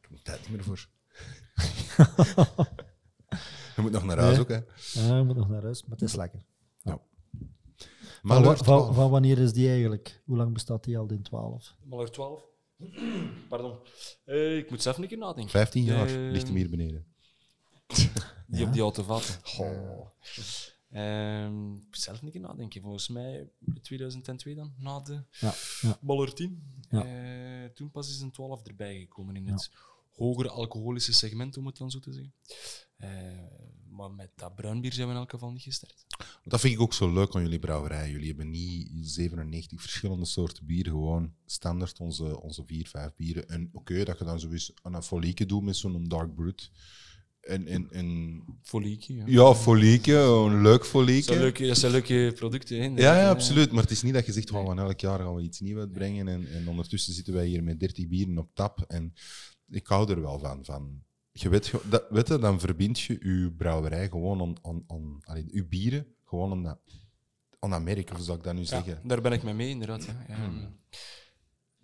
heb er tijd niet meer voor. je moet nog naar huis Nee. ook, hè. ja, je moet nog naar huis, maar het is lekker. Maar Van, wa- Leur van, 12. van wanneer is die eigenlijk? Hoe lang bestaat die al in 12? Maler 12. Pardon. Eh, ik moet zelf een keer nadenken. 15 jaar Eh, ligt hem hier beneden. Die op die auto vatten. Ehm, ik moet zelf een keer nadenken. Volgens mij 2002 dan, na de Ja, ja. Baller 10. Ja. Eh, toen pas is een 12 erbij gekomen in het hogere alcoholische segment, om het dan zo te zeggen. Eh, maar met dat bruinbier zijn we in elk geval niet gestart. Dat vind ik ook zo leuk aan jullie brouwerij. Jullie hebben niet 97 verschillende soorten bieren, gewoon standaard onze, onze vier, vijf bieren. En oké, dat je dan sowieso een folieke doet met zo'n dark brut. En, en, en Folieke, ja. ja, folieke, een leuk folieke. dat zijn leuke producten. Hè. Ja, ja, Eh, absoluut. Maar het is niet dat je zegt, van elk jaar gaan we iets nieuws uitbrengen. En, en ondertussen zitten wij hier met 30 bieren op tap. En ik hou er wel van. van. Je weet, dat, weet je, dan verbind je je brouwerij gewoon aan, aan, aan je bieren, gewoon aan dat, aan of zou ik dat nu Ja, zeggen? daar ben ik mee mee, inderdaad. Ja. Ehm,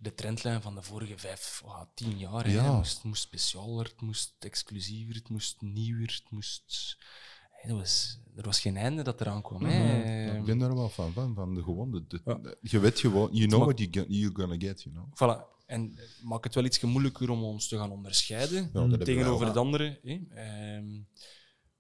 De trendlijn van de vorige vijf, oh, tien jaar, hè, het moest, het moest specialer, het moest exclusiever, het moest nieuwer, het moest... dat was, er was geen einde dat eraan kwam. Ik ben daar wel van. van, van de, gewoon de, de- Ja. de- je weet gewoon, you know what you get, you're gonna get, you know. Voilà. En het maakt het wel iets moeilijker om ons te gaan onderscheiden tegenover het andere. Hè. Ehm,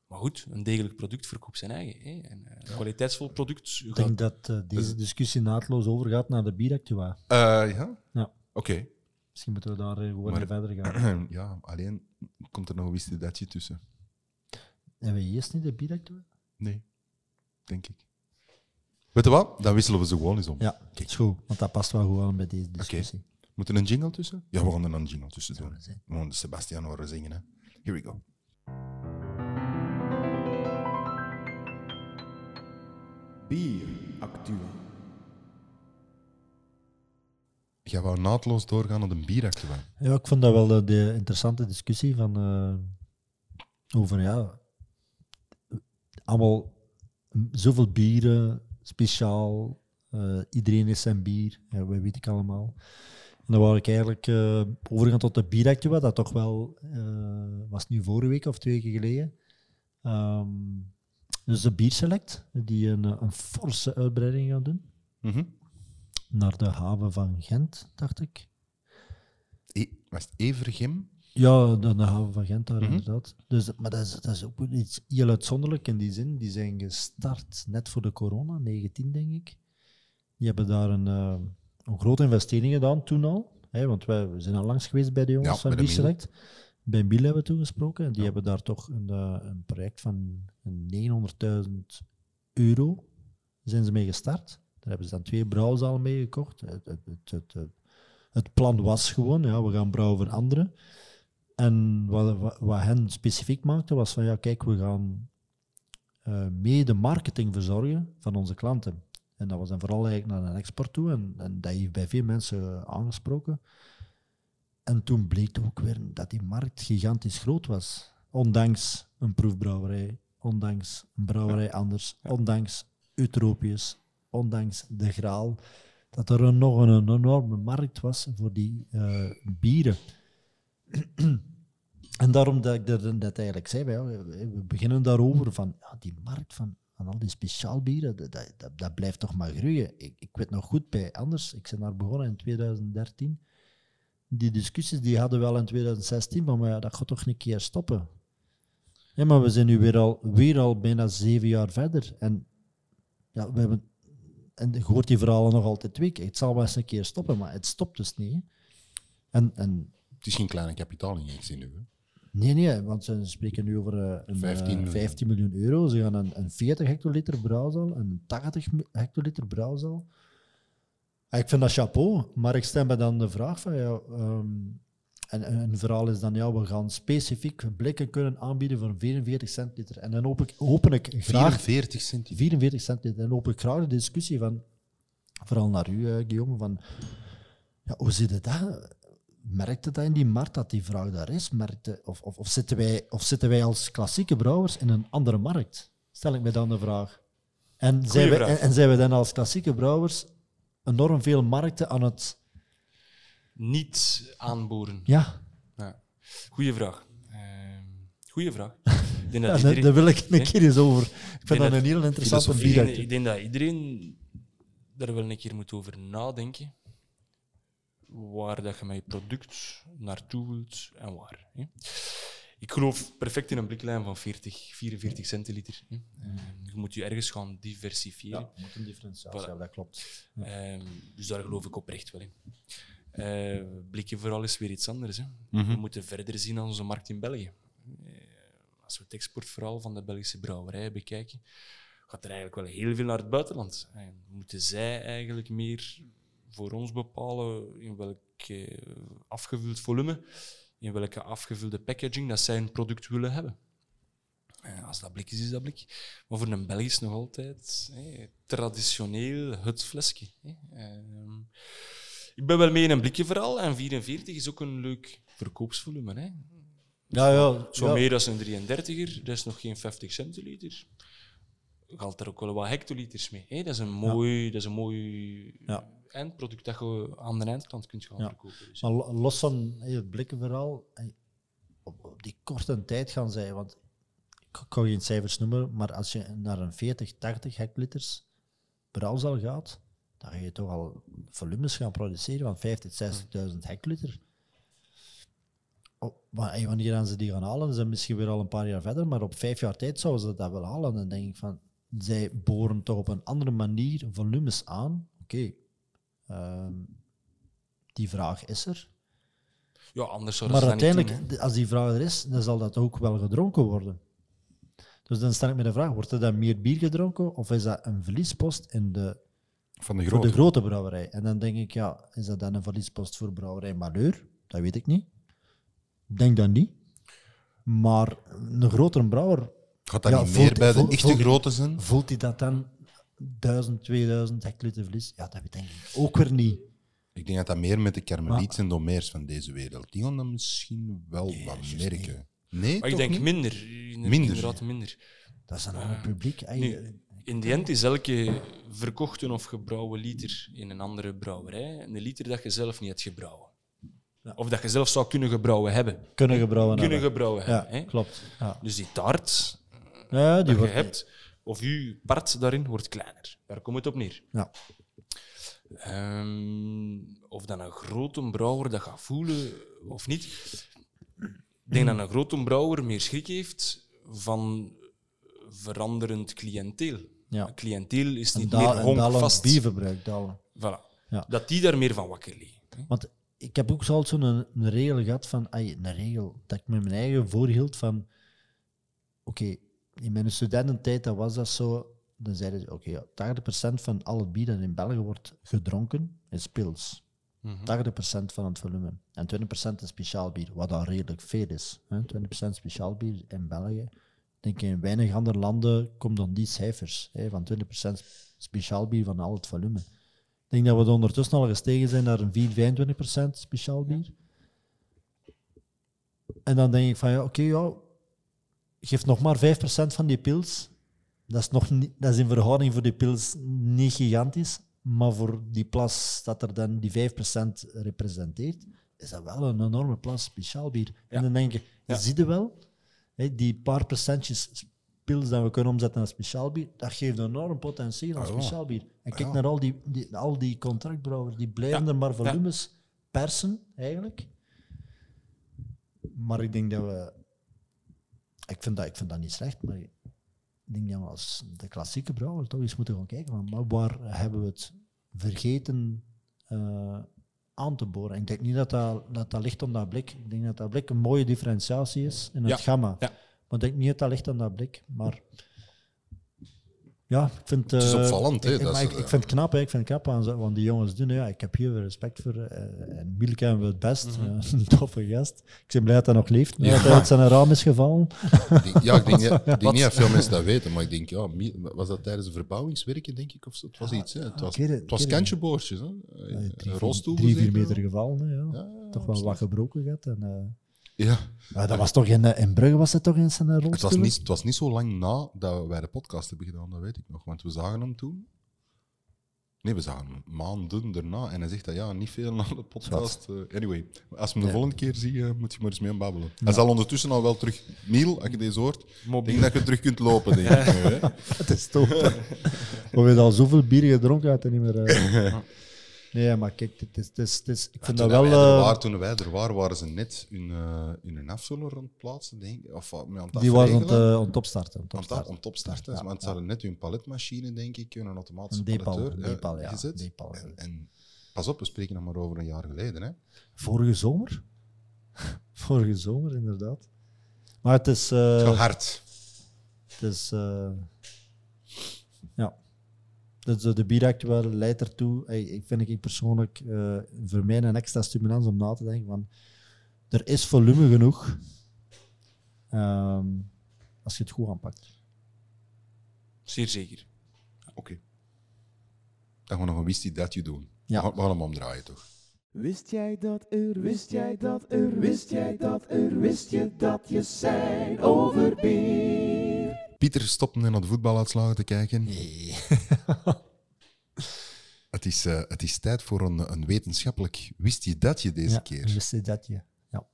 maar goed, een degelijk product verkoopt zijn eigen. Hè. En, eh, een kwaliteitsvol product Ik gaat denk dat eh, deze discussie naadloos overgaat naar de bieractua. Eh, ja? Ja. Oké. Misschien moeten we daar gewoon Maar- verder gaan. ja, alleen komt er nog een wistidetje tussen. Hebben we eerst niet de bieractua? Nee, denk ik. Weet je wat? Dan wisselen we ze gewoon eens om. Ja, is goed, want dat past wel gewoon bij deze discussie. Moet er een jingle tussen? Ja, we gaan er een jingle tussen doen. we gaan de Sebastian horen zingen. Hè. Here we go. Bier. Jij wou naadloos doorgaan naar de bieractua. Ja, ik vond dat wel de, de interessante discussie van eh, over ja, allemaal zoveel bieren, speciaal, eh, iedereen is zijn bier, ja, dat weet ik allemaal. En dan wou ik eigenlijk eh, overgaan tot de bieractua, dat toch wel, eh, was nu vorige week of twee weken geleden, ehm, Dus de Bierselect, die een, een forse uitbreiding gaan doen. Mhm. Naar de haven van Gent, dacht ik. E was het Evergem? Ja, de, de haven van Gent daar Mhm. inderdaad. Dus, maar dat is, dat is ook iets heel uitzonderlijk in die zin. Die zijn gestart net voor de corona, 19 denk ik. Die hebben daar een, eh, een grote investering gedaan toen al. Hè, want wij we zijn al langs geweest bij de jongens Ja, van Bierselect. Bij Biel hebben we toegesproken. Die Ja. hebben daar toch een, eh, een project van een 900.000 euro zijn ze mee gestart. Daar hebben ze dan twee brouwzalen mee gekocht. Het, het, het- het plan was gewoon, ja, we gaan brouwen voor anderen. En wat, wat, wat hen specifiek maakte, was van ja, kijk, we gaan eh mee de marketing verzorgen van onze klanten. En dat was dan vooral eigenlijk naar een export toe. En, en dat heeft bij veel mensen eh, aangesproken. En toen bleek ook weer dat die markt gigantisch groot was. Ondanks een proefbrouwerij, ondanks een brouwerij anders, ondanks Eutropius, ondanks de Graal. Dat er een, nog een, een enorme markt was voor die eh, bieren. En daarom dat ik net eigenlijk zei, ja, we beginnen daarover van ja, die markt van, van al die speciaalbieren, dat, dat, dat, dat blijft toch maar groeien. Ik, ik weet nog goed bij Anders, ik ben daar begonnen in 2013. Die discussies die hadden we al in 2016, van maar ja, dat gaat toch een keer stoppen. Ja, maar we zijn nu weer al, weer al bijna zeven jaar verder. En ja, we hebben, en je hoort die verhalen nog altijd twee keer. Het zal wel eens een keer stoppen, maar het stopt dus niet. En, en Het is geen kleine kapitaalinjectie nu. Hè? Nee, nee, want ze spreken nu over eh, een 15 15 miljoen. 15 miljoen euro. Ze gaan een, een 40 hectoliter brouwzaal, een 80 mi- hectoliter brouwzaal. Ah, Ik vind dat chapeau, maar ik stel me dan de vraag van, ja, ehm, en, en een verhaal is dan, ja, we gaan specifiek blikken kunnen aanbieden voor 44 centiliter. En dan hoop ik, hoop ik graag 44 centiliter. 44 centiliter. En hoop ik graag de discussie van, vooral naar u, eh, Guillaume, van ja, hoe zit het dat? Merkte dat in die markt dat die vraag daar is? Merkte, of, of, of, zitten wij, of zitten wij als klassieke brouwers in een andere markt? Stel ik mij dan de vraag. En zijn, we, vraag. en, en zijn we dan als klassieke brouwers enorm veel markten aan het... Niet aanboren. Ja, Ja. Goeie vraag. Ehm goeie vraag. Ik denk dat daar, iedereen... daar wil ik een keer eens over. Ik vind dat dat een heel interessante bier. ik denk dat iedereen daar wel een keer moet over nadenken. Waar dat je met je product naartoe wilt en waar. Hè. Ik geloof perfect in een bliklijn van 40, 44 centiliter. Hè. Eh, je moet je ergens gaan diversifiëren. Ja, moet een differentiatie, Voilà. ja, dat klopt. Ehm, dus daar geloof ik oprecht wel in. Eh blikken vooral is weer iets anders. Hè. Mhm. We moeten verder zien aan onze markt in België. Eh, als we het exportverhaal van de Belgische brouwerij bekijken, gaat er eigenlijk wel heel veel naar het buitenland. En moeten zij eigenlijk meer voor ons bepalen in welk afgevuld volume, in welke afgevulde packaging dat zij een product willen hebben. Als dat blik is, is dat blik. Maar voor een Belgisch nog altijd traditioneel het flesje. Ehm, ik ben wel mee in een blikje vooral. En 44 is ook een leuk verkoopsvolume. Hè. Ja, ja. Zo ja. meer dan een 33er, dat is nog geen 50 centiliter. Gaat er ook wel wat hectoliters mee. Hè? Dat is een mooi, dat is een mooi Ja. Eindproduct dat je aan de eindklant kunt gaan Ja. verkopen. Dus. Maar lo- los van het blikkenverhaal, hey, op, op die korte tijd gaan zij, want ik kan geen cijfers noemen, maar als je naar een 40, 80 hectoliters brouwzaal gaat, dan ga je toch al volumes gaan produceren van 50, 60.000 hectoliter. Op, maar, wanneer gaan ze die gaan halen? Ze zijn misschien weer al een paar jaar verder, maar op vijf jaar tijd zouden ze dat wel halen. Dan denk ik van, zij boren toch op een andere manier volumes aan. Oké, ehm, die vraag is er. Ja, anders zouden Maar ze dat niet uiteindelijk, doen, als die vraag er is, dan zal dat ook wel gedronken worden. Dus dan stel ik me de vraag, wordt er dan meer bier gedronken of is dat een verliespost in de, Van de voor grote. de grote brouwerij? En dan denk ik, ja, is dat dan een verliespost voor brouwerij Malheur? Dat weet ik niet. Ik denk dat niet. Maar een grotere brouwer, Gaat dat Ja, niet voelt- meer bij de echte grote zijn? voelt hij dat dan 1000, 2000 hectoliter verlies? Ja, dat denk ik ook weer niet. Ik denk dat dat meer met de Carmeliets en Domers van deze wereld. Die gaan dat misschien wel wat juist merken. Nee, Maar ik denk niet? minder. Minder. Inderdaad, minder. Dat is een ander publiek. Nu, in de end is elke verkochte of gebrouwen liter in een andere brouwerij een liter dat je zelf niet hebt gebrouwen. Of dat je zelf zou kunnen gebrouwen hebben. kunnen gebrouwen Kunnen hebben. gebrouwen Ja, hebben. hè. klopt. Ja, Dus die taart ja die dat je wordt, hebt, of uw part daarin wordt kleiner. Daar komt het op neer. Ja. Ehm, of dan een grote brouwer dat gaat voelen of niet. Ik denk dat een grote brouwer meer schrik heeft van veranderend cliënteel. Ja. Cliënteel is niet meer honkvast. bierverbruik, dalen. Voilà. Ja. Dat die daar meer van wakker liggen. Want ik heb ook altijd zo'n een, een regel gehad van, ai, een regel, dat ik met mijn eigen voorhield van, oké, in mijn studententijd dat was dat zo, dan zeiden ze, oké, ja, 80% van al het bier dat in België wordt gedronken is pils. 80% van het volume. En 20% is speciaal bier, wat al redelijk veel is. Hè? 20% speciaal bier in België. Ik denk in weinig andere landen komt dan die cijfers, hè, van 20% speciaal bier van al het volume. Ik denk dat we er ondertussen al gestegen zijn naar een 4, 25% speciaal bier. En dan denk ik van ja, oké, ja, geef nog maar 5% van die pils. Dat is, nog niet, dat is in verhouding voor die pils niet gigantisch, maar voor die plas dat er dan die 5% representeert, is dat wel een enorme plas speciaal bier. En dan denk je, Ja. zie je wel, die paar procentjes pils dat we kunnen omzetten naar speciaal bier, dat geeft een enorm potentieel aan Ah, speciaal bier. En kijk ja. naar al die, die, al die contractbrouwers, die blijven er maar volumes persen, eigenlijk. Maar ik denk dat we... Ik vind dat, ik vind dat niet slecht, maar ik denk dat we als de klassieke brouwer toch eens moeten gaan kijken van, maar waar hebben we het vergeten eh, aan te boren. Ik denk niet dat dat, dat dat ligt aan dat blik. Ik denk dat dat blik een mooie differentiatie is in het Ja, gamma. ja. Maar ik denk niet dat dat ligt aan dat blik. Maar ja, ik vind Het is eh, opvallend, hè, Ik, dat maar is, ik, ik vind het knap, hè, ik vind het knap aan wat die jongens doen. Ja, ik heb hier respect voor. eh, en Biel kennen we het best. Eh, een toffe gast. Ik ben blij dat hij nog leeft. nadat hij uit zijn raam is gevallen. Denk- Ja, ik denk, niet- ik denk niet dat veel mensen dat weten, maar ik denk, ja, was dat tijdens de verbouwingswerken, denk ik, of zo? Het was iets, hè? Het was, het, het was kantjeboordjes, hè? Een drie, rolstoel vier, drie, vier zeker meter gevallen. Hè, ja. Ja, Toch wel wat gebroken gehad. En, eh, Ja, ja, dat was toch in, eh, in Brugge was het toch in zijn rolstoel? het was, niet, het was niet zo lang na dat wij de podcast hebben gedaan, dat weet ik nog, want we zagen hem toen. Nee, we zagen hem maanden daarna en hij zegt dat ja, niet veel na de podcast. eh, anyway, als we hem de volgende keer zie, eh, moet je maar eens mee aan babbelen. Hij zal ondertussen al wel terug, Niel, als je deze hoort, ik denk dat je terug kunt lopen, denk ik. Het is top. We hebben al zoveel bier gedronken dat er niet meer. Nee, maar kijk, het is, het is, is, ik vind dat wel. wij er eh, waren, toen wij er waren, waren ze net hun, eh hun afvuller aan het plaatsen, denk ik. Of aan het die was aan het, eh, aan het opstarten. aan het opstarten. om top starten. Ja, want ze hadden net hun paletmachine, denk ik, een automatische Een eh, Depal, ja, gezet. Depal, ja. en, en pas op, we spreken nog maar over een jaar geleden. Hè. Vorige zomer? Vorige zomer, inderdaad. Maar het is. eh, Het hard. het is eh. Dus de bieractuele leidt ertoe. Hey, ik vind ik persoonlijk eh, voor mij een extra stimulans om na te denken van er is volume genoeg ehm, als je het goed aanpakt. Zeer zeker. Oké. Dan gaan we nog een wist dat je doen. Ja. We, gaan, we hem omdraaien, toch? Wist jij dat er, wist jij dat er, wist jij dat er, wist je dat je zijn over bier? Pieter stopt nu naar de voetbaluitslagen te kijken. het, is, eh, het is tijd voor een, een wetenschappelijk wist je dat je deze ja, keer. wist je dat je. Ja.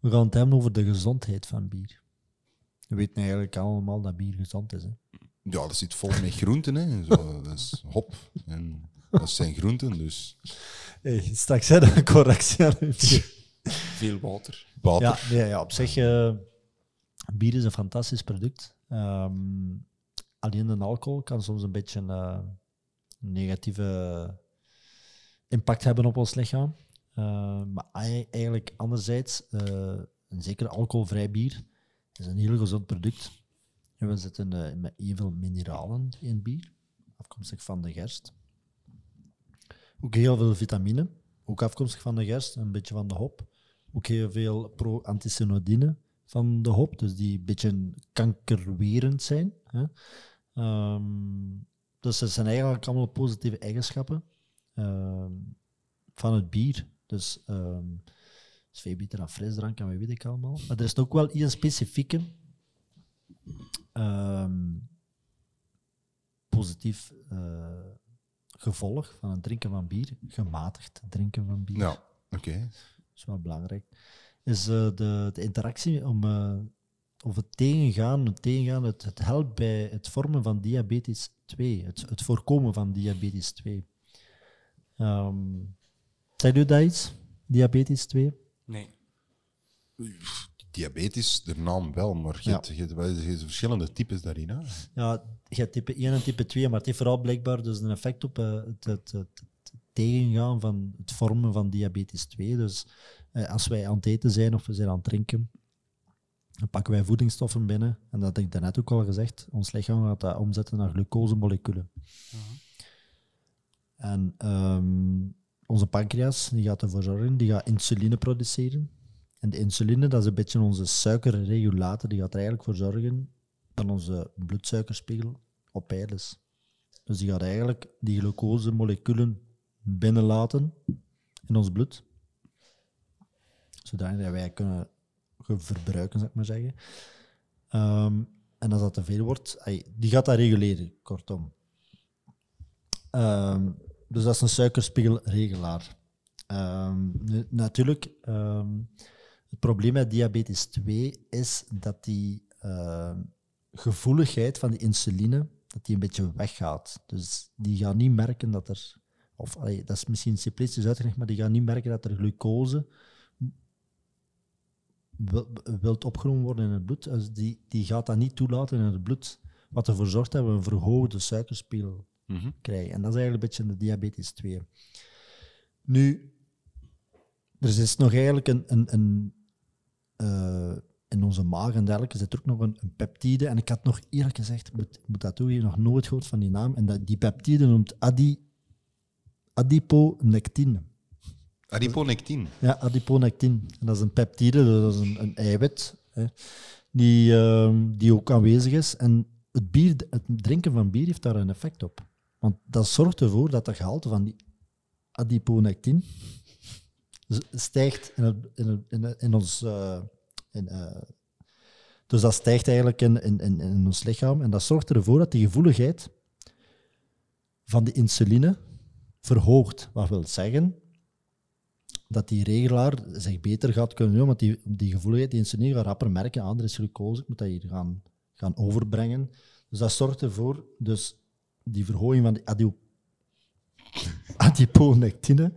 We gaan het hebben over de gezondheid van bier. We weten eigenlijk allemaal dat bier gezond is. Hè? Ja, dat zit vol met groenten. Hè. Zo, dat is hop. En dat zijn groenten, dus Hey, straks zei dat een correctie aan het bier. Veel water. water. Ja, nee, ja, op zich, eh, bier is een fantastisch product. Ehm, alleen de alcohol kan soms een beetje eh, een negatieve impact hebben op ons lichaam. Eh, maar ei- eigenlijk anderzijds, eh, een zeker alcoholvrij bier is een heel gezond product. En we zitten eh, met heel veel mineralen in bier, afkomstig van de gerst. Ook heel veel vitamine, ook afkomstig van de gerst, een beetje van de hop. Ook heel veel pro-anticyanoïdine van de hop, dus die een beetje kankerwerend zijn. Hè. Ehm, dus dat zijn eigenlijk allemaal positieve eigenschappen ehm, van het bier. Dus ehm het is veel beter dan frisdrank en wat weet ik allemaal. Maar er is ook wel een specifieke ehm, positief eh, gevolg van het drinken van bier, gematigd drinken van bier. Ja, oké. Dat is wel belangrijk. Is eh, de, de interactie om eh, of het tegengaan, het tegengaan, het, het helpt bij het vormen van diabetes 2, het, het voorkomen van diabetes 2. Ehm zeg u dat iets? Diabetes 2? Nee. Diabetes, de naam wel, maar je Ja. je je verschillende types daarin. Hè? Ja, je hebt type 1 en type 2, maar het heeft vooral blijkbaar dus een effect op eh, het, het, het, het tegengaan van het vormen van diabetes 2. Dus als wij aan het eten zijn of we zijn aan het drinken, dan pakken wij voedingsstoffen binnen. En dat had ik daarnet ook al gezegd, ons lichaam gaat dat omzetten naar glucosemoleculen. En ehm, onze pancreas die gaat ervoor zorgen, die gaat insuline produceren. En de insuline, dat is een beetje onze suikerregulator, die gaat er eigenlijk voor zorgen dat onze bloedsuikerspiegel op peil is. Dus die gaat eigenlijk die glucosemoleculen binnenlaten in ons bloed, zodat wij kunnen verbruiken, zou ik maar zeggen. Ehm, en als dat te veel wordt, die gaat dat reguleren, kortom. Ehm, dus dat is een suikerspiegelregelaar. Ehm, natuurlijk, het probleem met diabetes 2 is dat die gevoeligheid van de insuline dat die een beetje weggaat. Dus die gaan niet merken dat er, of dat is misschien simplistisch uitgelegd, maar die gaan niet merken dat er glucose wilt opgenomen worden in het bloed. Dus die, die gaat dat niet toelaten in het bloed, wat ervoor zorgt dat we een verhoogde suikerspiegel Mhm. krijgen. En dat is eigenlijk een beetje de diabetes 2. Nu, er is nog eigenlijk een, een, een eh, in onze maag en dergelijke zit er ook nog een, een peptide. En ik had nog eerlijk gezegd, ik moet, moet dat toegeven, nog nooit gehoord van die naam. En dat, die peptide noemt adi, adiponectine. Adiponectin. Ja, adiponectin. En dat is een peptide, dat is een, een eiwit, hè, die, ehm, die ook aanwezig is. En het, bier, het drinken van bier heeft daar een effect op. Want dat zorgt ervoor dat het gehalte van die adiponectin stijgt in, in, in, in ons... eh, in, eh, dus dat stijgt eigenlijk in, in, in, in ons lichaam. En dat zorgt ervoor dat die gevoeligheid van de insuline verhoogt. Wat wil zeggen dat die regelaar zich beter gaat kunnen doen, want die, die gevoeligheid, die insuline gaat rapper merken, ah, er is glucose, ik moet dat hier gaan, gaan overbrengen. Dus dat zorgt ervoor, dus die verhoging van de adio- adiponectine.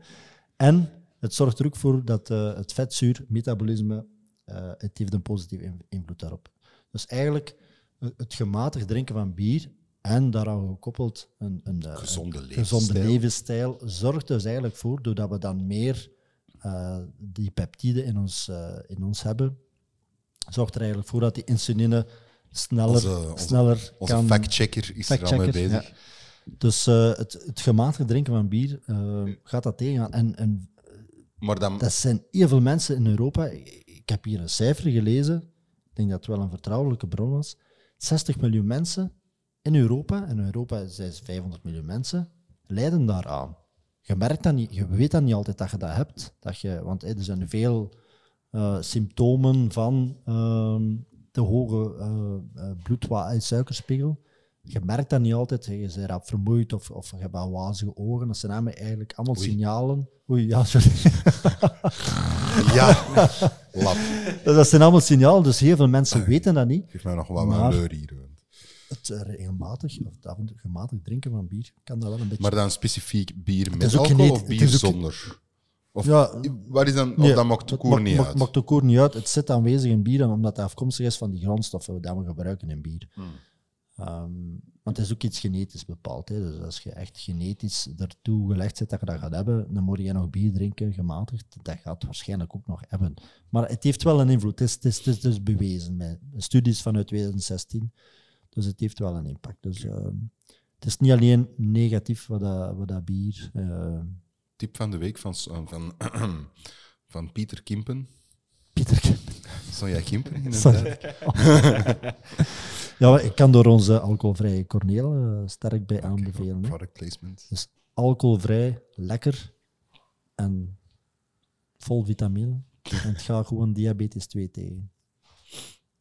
En het zorgt er ook voor dat eh, het vetzuurmetabolisme, eh het heeft een positieve in- invloed daarop. Dus eigenlijk eh, het gematigd drinken van bier en daaraan gekoppeld een, een, Gezonde een levensstijl. gezonde levensstijl zorgt dus eigenlijk voor, doordat we dan meer eh, die peptiden in ons, eh, in ons hebben, zorgt er eigenlijk voor dat die insuline sneller, Onze- onze- sneller Onze kan... factchecker is er al mee bezig. ja. Dus eh, het, het gematigd drinken van bier gaat dat tegengaan. En, en Maar dan, dat zijn heel veel mensen in Europa. Ik ik heb hier een cijfer gelezen. Ik denk dat het wel een vertrouwelijke bron was. 60 miljoen mensen in Europa, en in Europa zijn 500 miljoen mensen, lijden daaraan. Je merkt dat niet, je weet dat niet altijd dat je dat hebt. Dat je, want er zijn veel eh, symptomen van ehm, te hoge eh eh, bloedwa- en suikerspiegel. Je merkt dat niet altijd. Je bent rap vermoeid of, of je hebt wel wazige ogen. Dat zijn allemaal eigenlijk allemaal Oei. signalen. Oei, ja, sorry. ja, lap. Dat zijn allemaal signalen, dus heel veel mensen weten dat niet. Geef mij nog wat Maar- leur hier. Het eh, regelmatig, of toe gematigd drinken van bier, kan dat wel een beetje... Maar dan specifiek bier met alcohol of het bier zonder? Of, Ja, waar is dan, of dat maakt de het koer niet maakt- uit? maakt de koer niet uit. Het zit aanwezig in bier, omdat het afkomstig is van die grondstoffen die we gebruiken in bier. Hmm. Ehm, want het is ook iets genetisch bepaald. Hè. Dus als je echt genetisch ertoe gelegd zit dat je dat gaat hebben, dan moet je nog bier drinken, gematigd. Dat gaat waarschijnlijk ook nog hebben. Maar het heeft wel een invloed. Het is, het is, het is dus bewezen met studies vanuit 2016. Dus het heeft wel een impact. Dus ehm, het is niet alleen negatief wat dat, wat dat bier... eh, Tip van de week van, van, van Pieter Kimpen. Pieter, Sonja Kimpen in het Sorry. ja, ik kan door onze alcoholvrije Corneel eh, sterk bij aanbevelen. Product placement. Dus alcoholvrij, lekker en vol vitamine. En het gaat gewoon diabetes 2 tegen.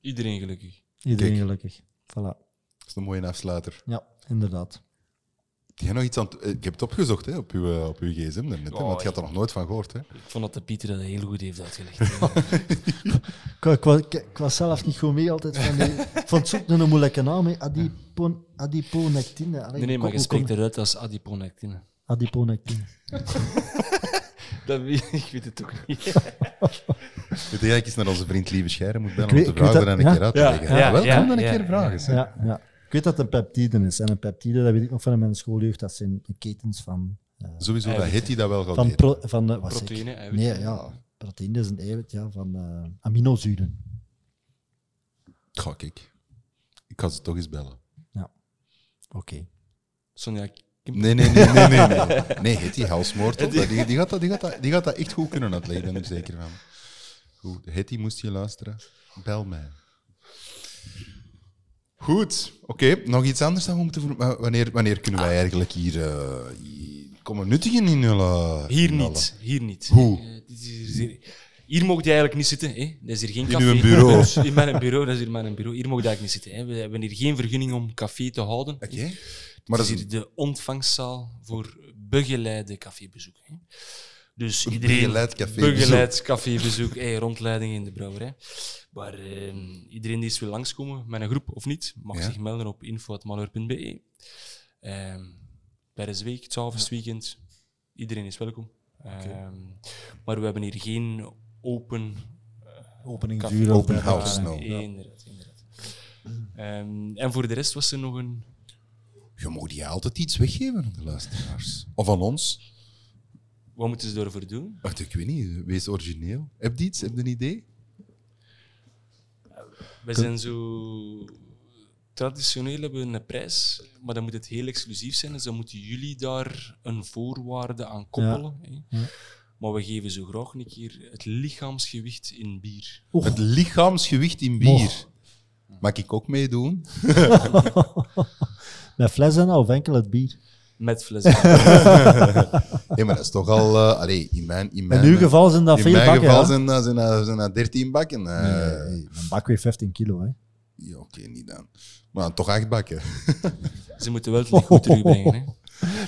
Iedereen gelukkig. Iedereen Kijk. gelukkig. Voilà. Dat is een mooie afsluiter. Ja, inderdaad. jij nog iets aan eh, Ik heb het opgezocht hè, op, uw, eh, op uw gsm daarnet, hè, Oh, want je had er nog nooit van gehoord. Hè. Ik vond dat de Pieter dat heel goed heeft uitgelegd. Ik, wa- ik, wa- ik, ik was zelf niet goed mee altijd van die... Ik vond het zoek een moeilijke naam, hè. Adipon, adiponectine. Allee, nee, nee, maar je kom- spreekt eruit als adiponectine. Adiponectine. Dat weet, ik weet het ook niet. Weet je, ik eens naar onze vriend Lieve Scheire moet bellen Ik weet- om te vragen dat- er een ja. keer uit te Ja, leggen. ja, Wel, ja, dan een ja, keer ja. vragen. Ja, ja. Ik weet dat het een peptide is. En een peptide, dat weet ik nog van mijn schooljeugd, dat zijn ketens van... eh, Sowieso dat Eiwitten. Hitty dat wel gaat van, pro, van eh? Proteïne, eiwit. Nee, ja. Proteïne is een eiwit ja, van eh, aminozuren. Ga ik. Ik ga ze toch eens bellen. Oké. Sonja, Nee, nee, nee, nee, nee. Nee, nee Hitty, halsmoord. Die, die, gaat dat, die, gaat dat, die gaat dat echt goed kunnen uitleggen, daar ben ik zeker van. Goed, Hitty, moest je luisteren? Bel mij. Goed, oké. Nog iets anders we moeten maar Wanneer, wanneer kunnen wij eigenlijk hier, hier komen nuttigen in. Hier in niet, hier niet. Hoe? Eh, hier, hier mocht je eigenlijk niet zitten. Hè? Dat is hier geen In café. uw bureau. In mijn bureau, dat is hier mijn bureau. Hier mocht je eigenlijk niet zitten. Hè? We hebben hier geen vergunning om café te houden. Oké. Maar Maar dat is hier de ontvangstzaal voor begeleide cafébezoek. Hè? Dus Een iedereen begeleid cafébezoek. begeleid cafébezoek, hey, rondleiding in de brouwerij. Maar eh, iedereen die eens wil langskomen met een groep of niet, mag Ja. zich melden op info.malheur.be. Eh, tijdens de week, 12 weekend, iedereen is welkom. Eh, maar we hebben hier geen open Openingsuur. café. Open of- house, Ja, no. Inderdaad, inderdaad. Ehm, en voor de rest was er nog een Je moet die altijd iets weggeven aan de luisteraars. Of aan ons. Wat moeten ze daarvoor doen? Wacht, ik weet niet. Wees origineel. Heb je iets? Heb je een idee? We zijn zo traditioneel hebben we een prijs, maar dan moet het heel exclusief zijn. Dus dan moeten jullie daar een voorwaarde aan koppelen. hè. Ja. Maar we geven zo graag een keer het lichaamsgewicht in bier. Oeh. Het lichaamsgewicht in bier. Mag ik ook meedoen? Met fles en of enkel het bier. Met fles. Hé, maar dat is toch al... eh allee, in mijn, in mijn, In uw geval zijn dat in veel mijn bakken. geval zijn, dat, zijn, dat, zijn dat 13 bakken. Eh, Nee, een bak weer 15 kilo. Hè. Ja, oké, niet dan. Maar toch acht bakken. ze moeten wel het licht goed terugbrengen. Hè.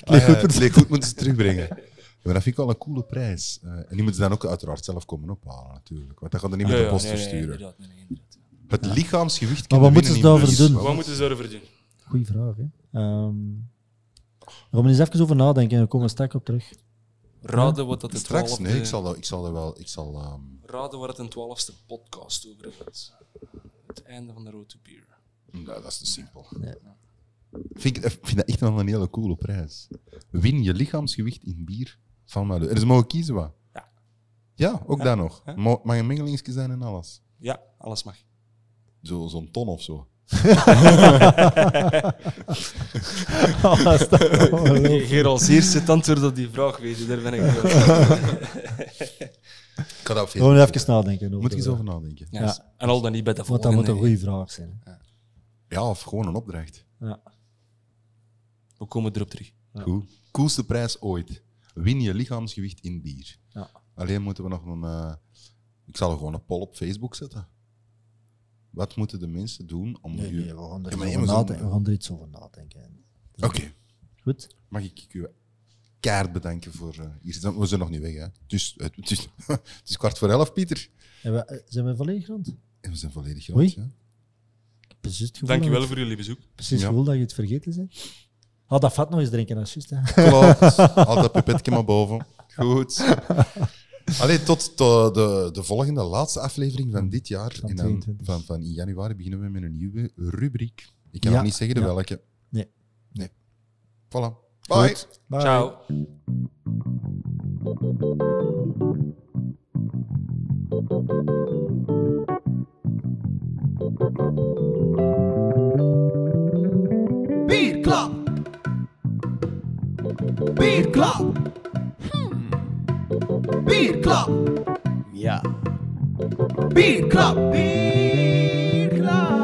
Ah, ja, het leek goed moeten ze terugbrengen. Ja, maar dat vind ik wel een coole prijs. Eh, en die moeten ze dan ook uiteraard zelf komen ophalen, natuurlijk. Want dat gaat er niet met Ja, de ja, post nee, nee, versturen. inderdaad, nee, nee, inderdaad. Het lichaamsgewicht Maar kunnen wat moeten ze winnen in daarvoor bus. doen? Wat moeten ze daarvoor doen? Goeie vraag. Hè. Ehm we er eens even over nadenken en dan komen we straks op terug. Raden wat dat de Straks, twaalfde... nee, ik zal, dat- ik zal er wel... Ik zal, ehm, Raden waar het een twaalfste podcast over gaat. Het einde van de Road to Beer. nou, dat is te simpel. Nee. Vind ik ik vind dat echt wel een hele coole prijs. Win je lichaamsgewicht in bier van Maleu. En ze mogen kiezen wat. Ja. Ja, ook dat nog. Mo- Mag een mengelingsje zijn en alles. Ja, alles mag. Zo- Zo'n ton of zo. Oh, dat eerste het antwoord op die vraag weten, daar ben ik wel. Ik ga dat Gewoon even nadenken. Over Moet ik de eens over nadenken. Ja, Ja. En al dan niet bij de Want dat volgende. moet een goede vraag zijn. Ja, of gewoon een opdracht. Ja. We komen erop terug. Goed. Coolste prijs ooit. Win je lichaamsgewicht in bier. Ja. Alleen moeten we nog een... eh, ik zal er gewoon een poll op Facebook zetten. Wat moeten de mensen doen om Nee, je... nee, we gaan er, Ja, iets je over nadenken. we gaan er iets over nadenken. Oké. Goed? Mag ik u kaart bedanken voor... eh, hier zijn, we zijn nog niet weg, hè. Dus, het, het, is, het is kwart voor elf, Pieter. En we, eh, zijn we volledig rond? En we zijn volledig Oei. rond, ja. Precies Dankjewel dat voor jullie bezoek. je- precies het Ja. gevoel dat je het vergeten bent. Ah, dat vat nog eens drinken, dat juist. Hè. Klopt. Altijd pipetje maar boven. Goed. Allee, tot de, de, de volgende, laatste aflevering van dit jaar. Van en dan 22. van, van in januari beginnen we met een nieuwe rubriek. Ik kan Ja, nog niet zeggen de ja. welke. Nee. Nee. Voilà. Bye. Goed. Bye. Ciao. Bierklap. Bierklap. Hmm. Beat Club. Yeah. Beat Club. Beat Club.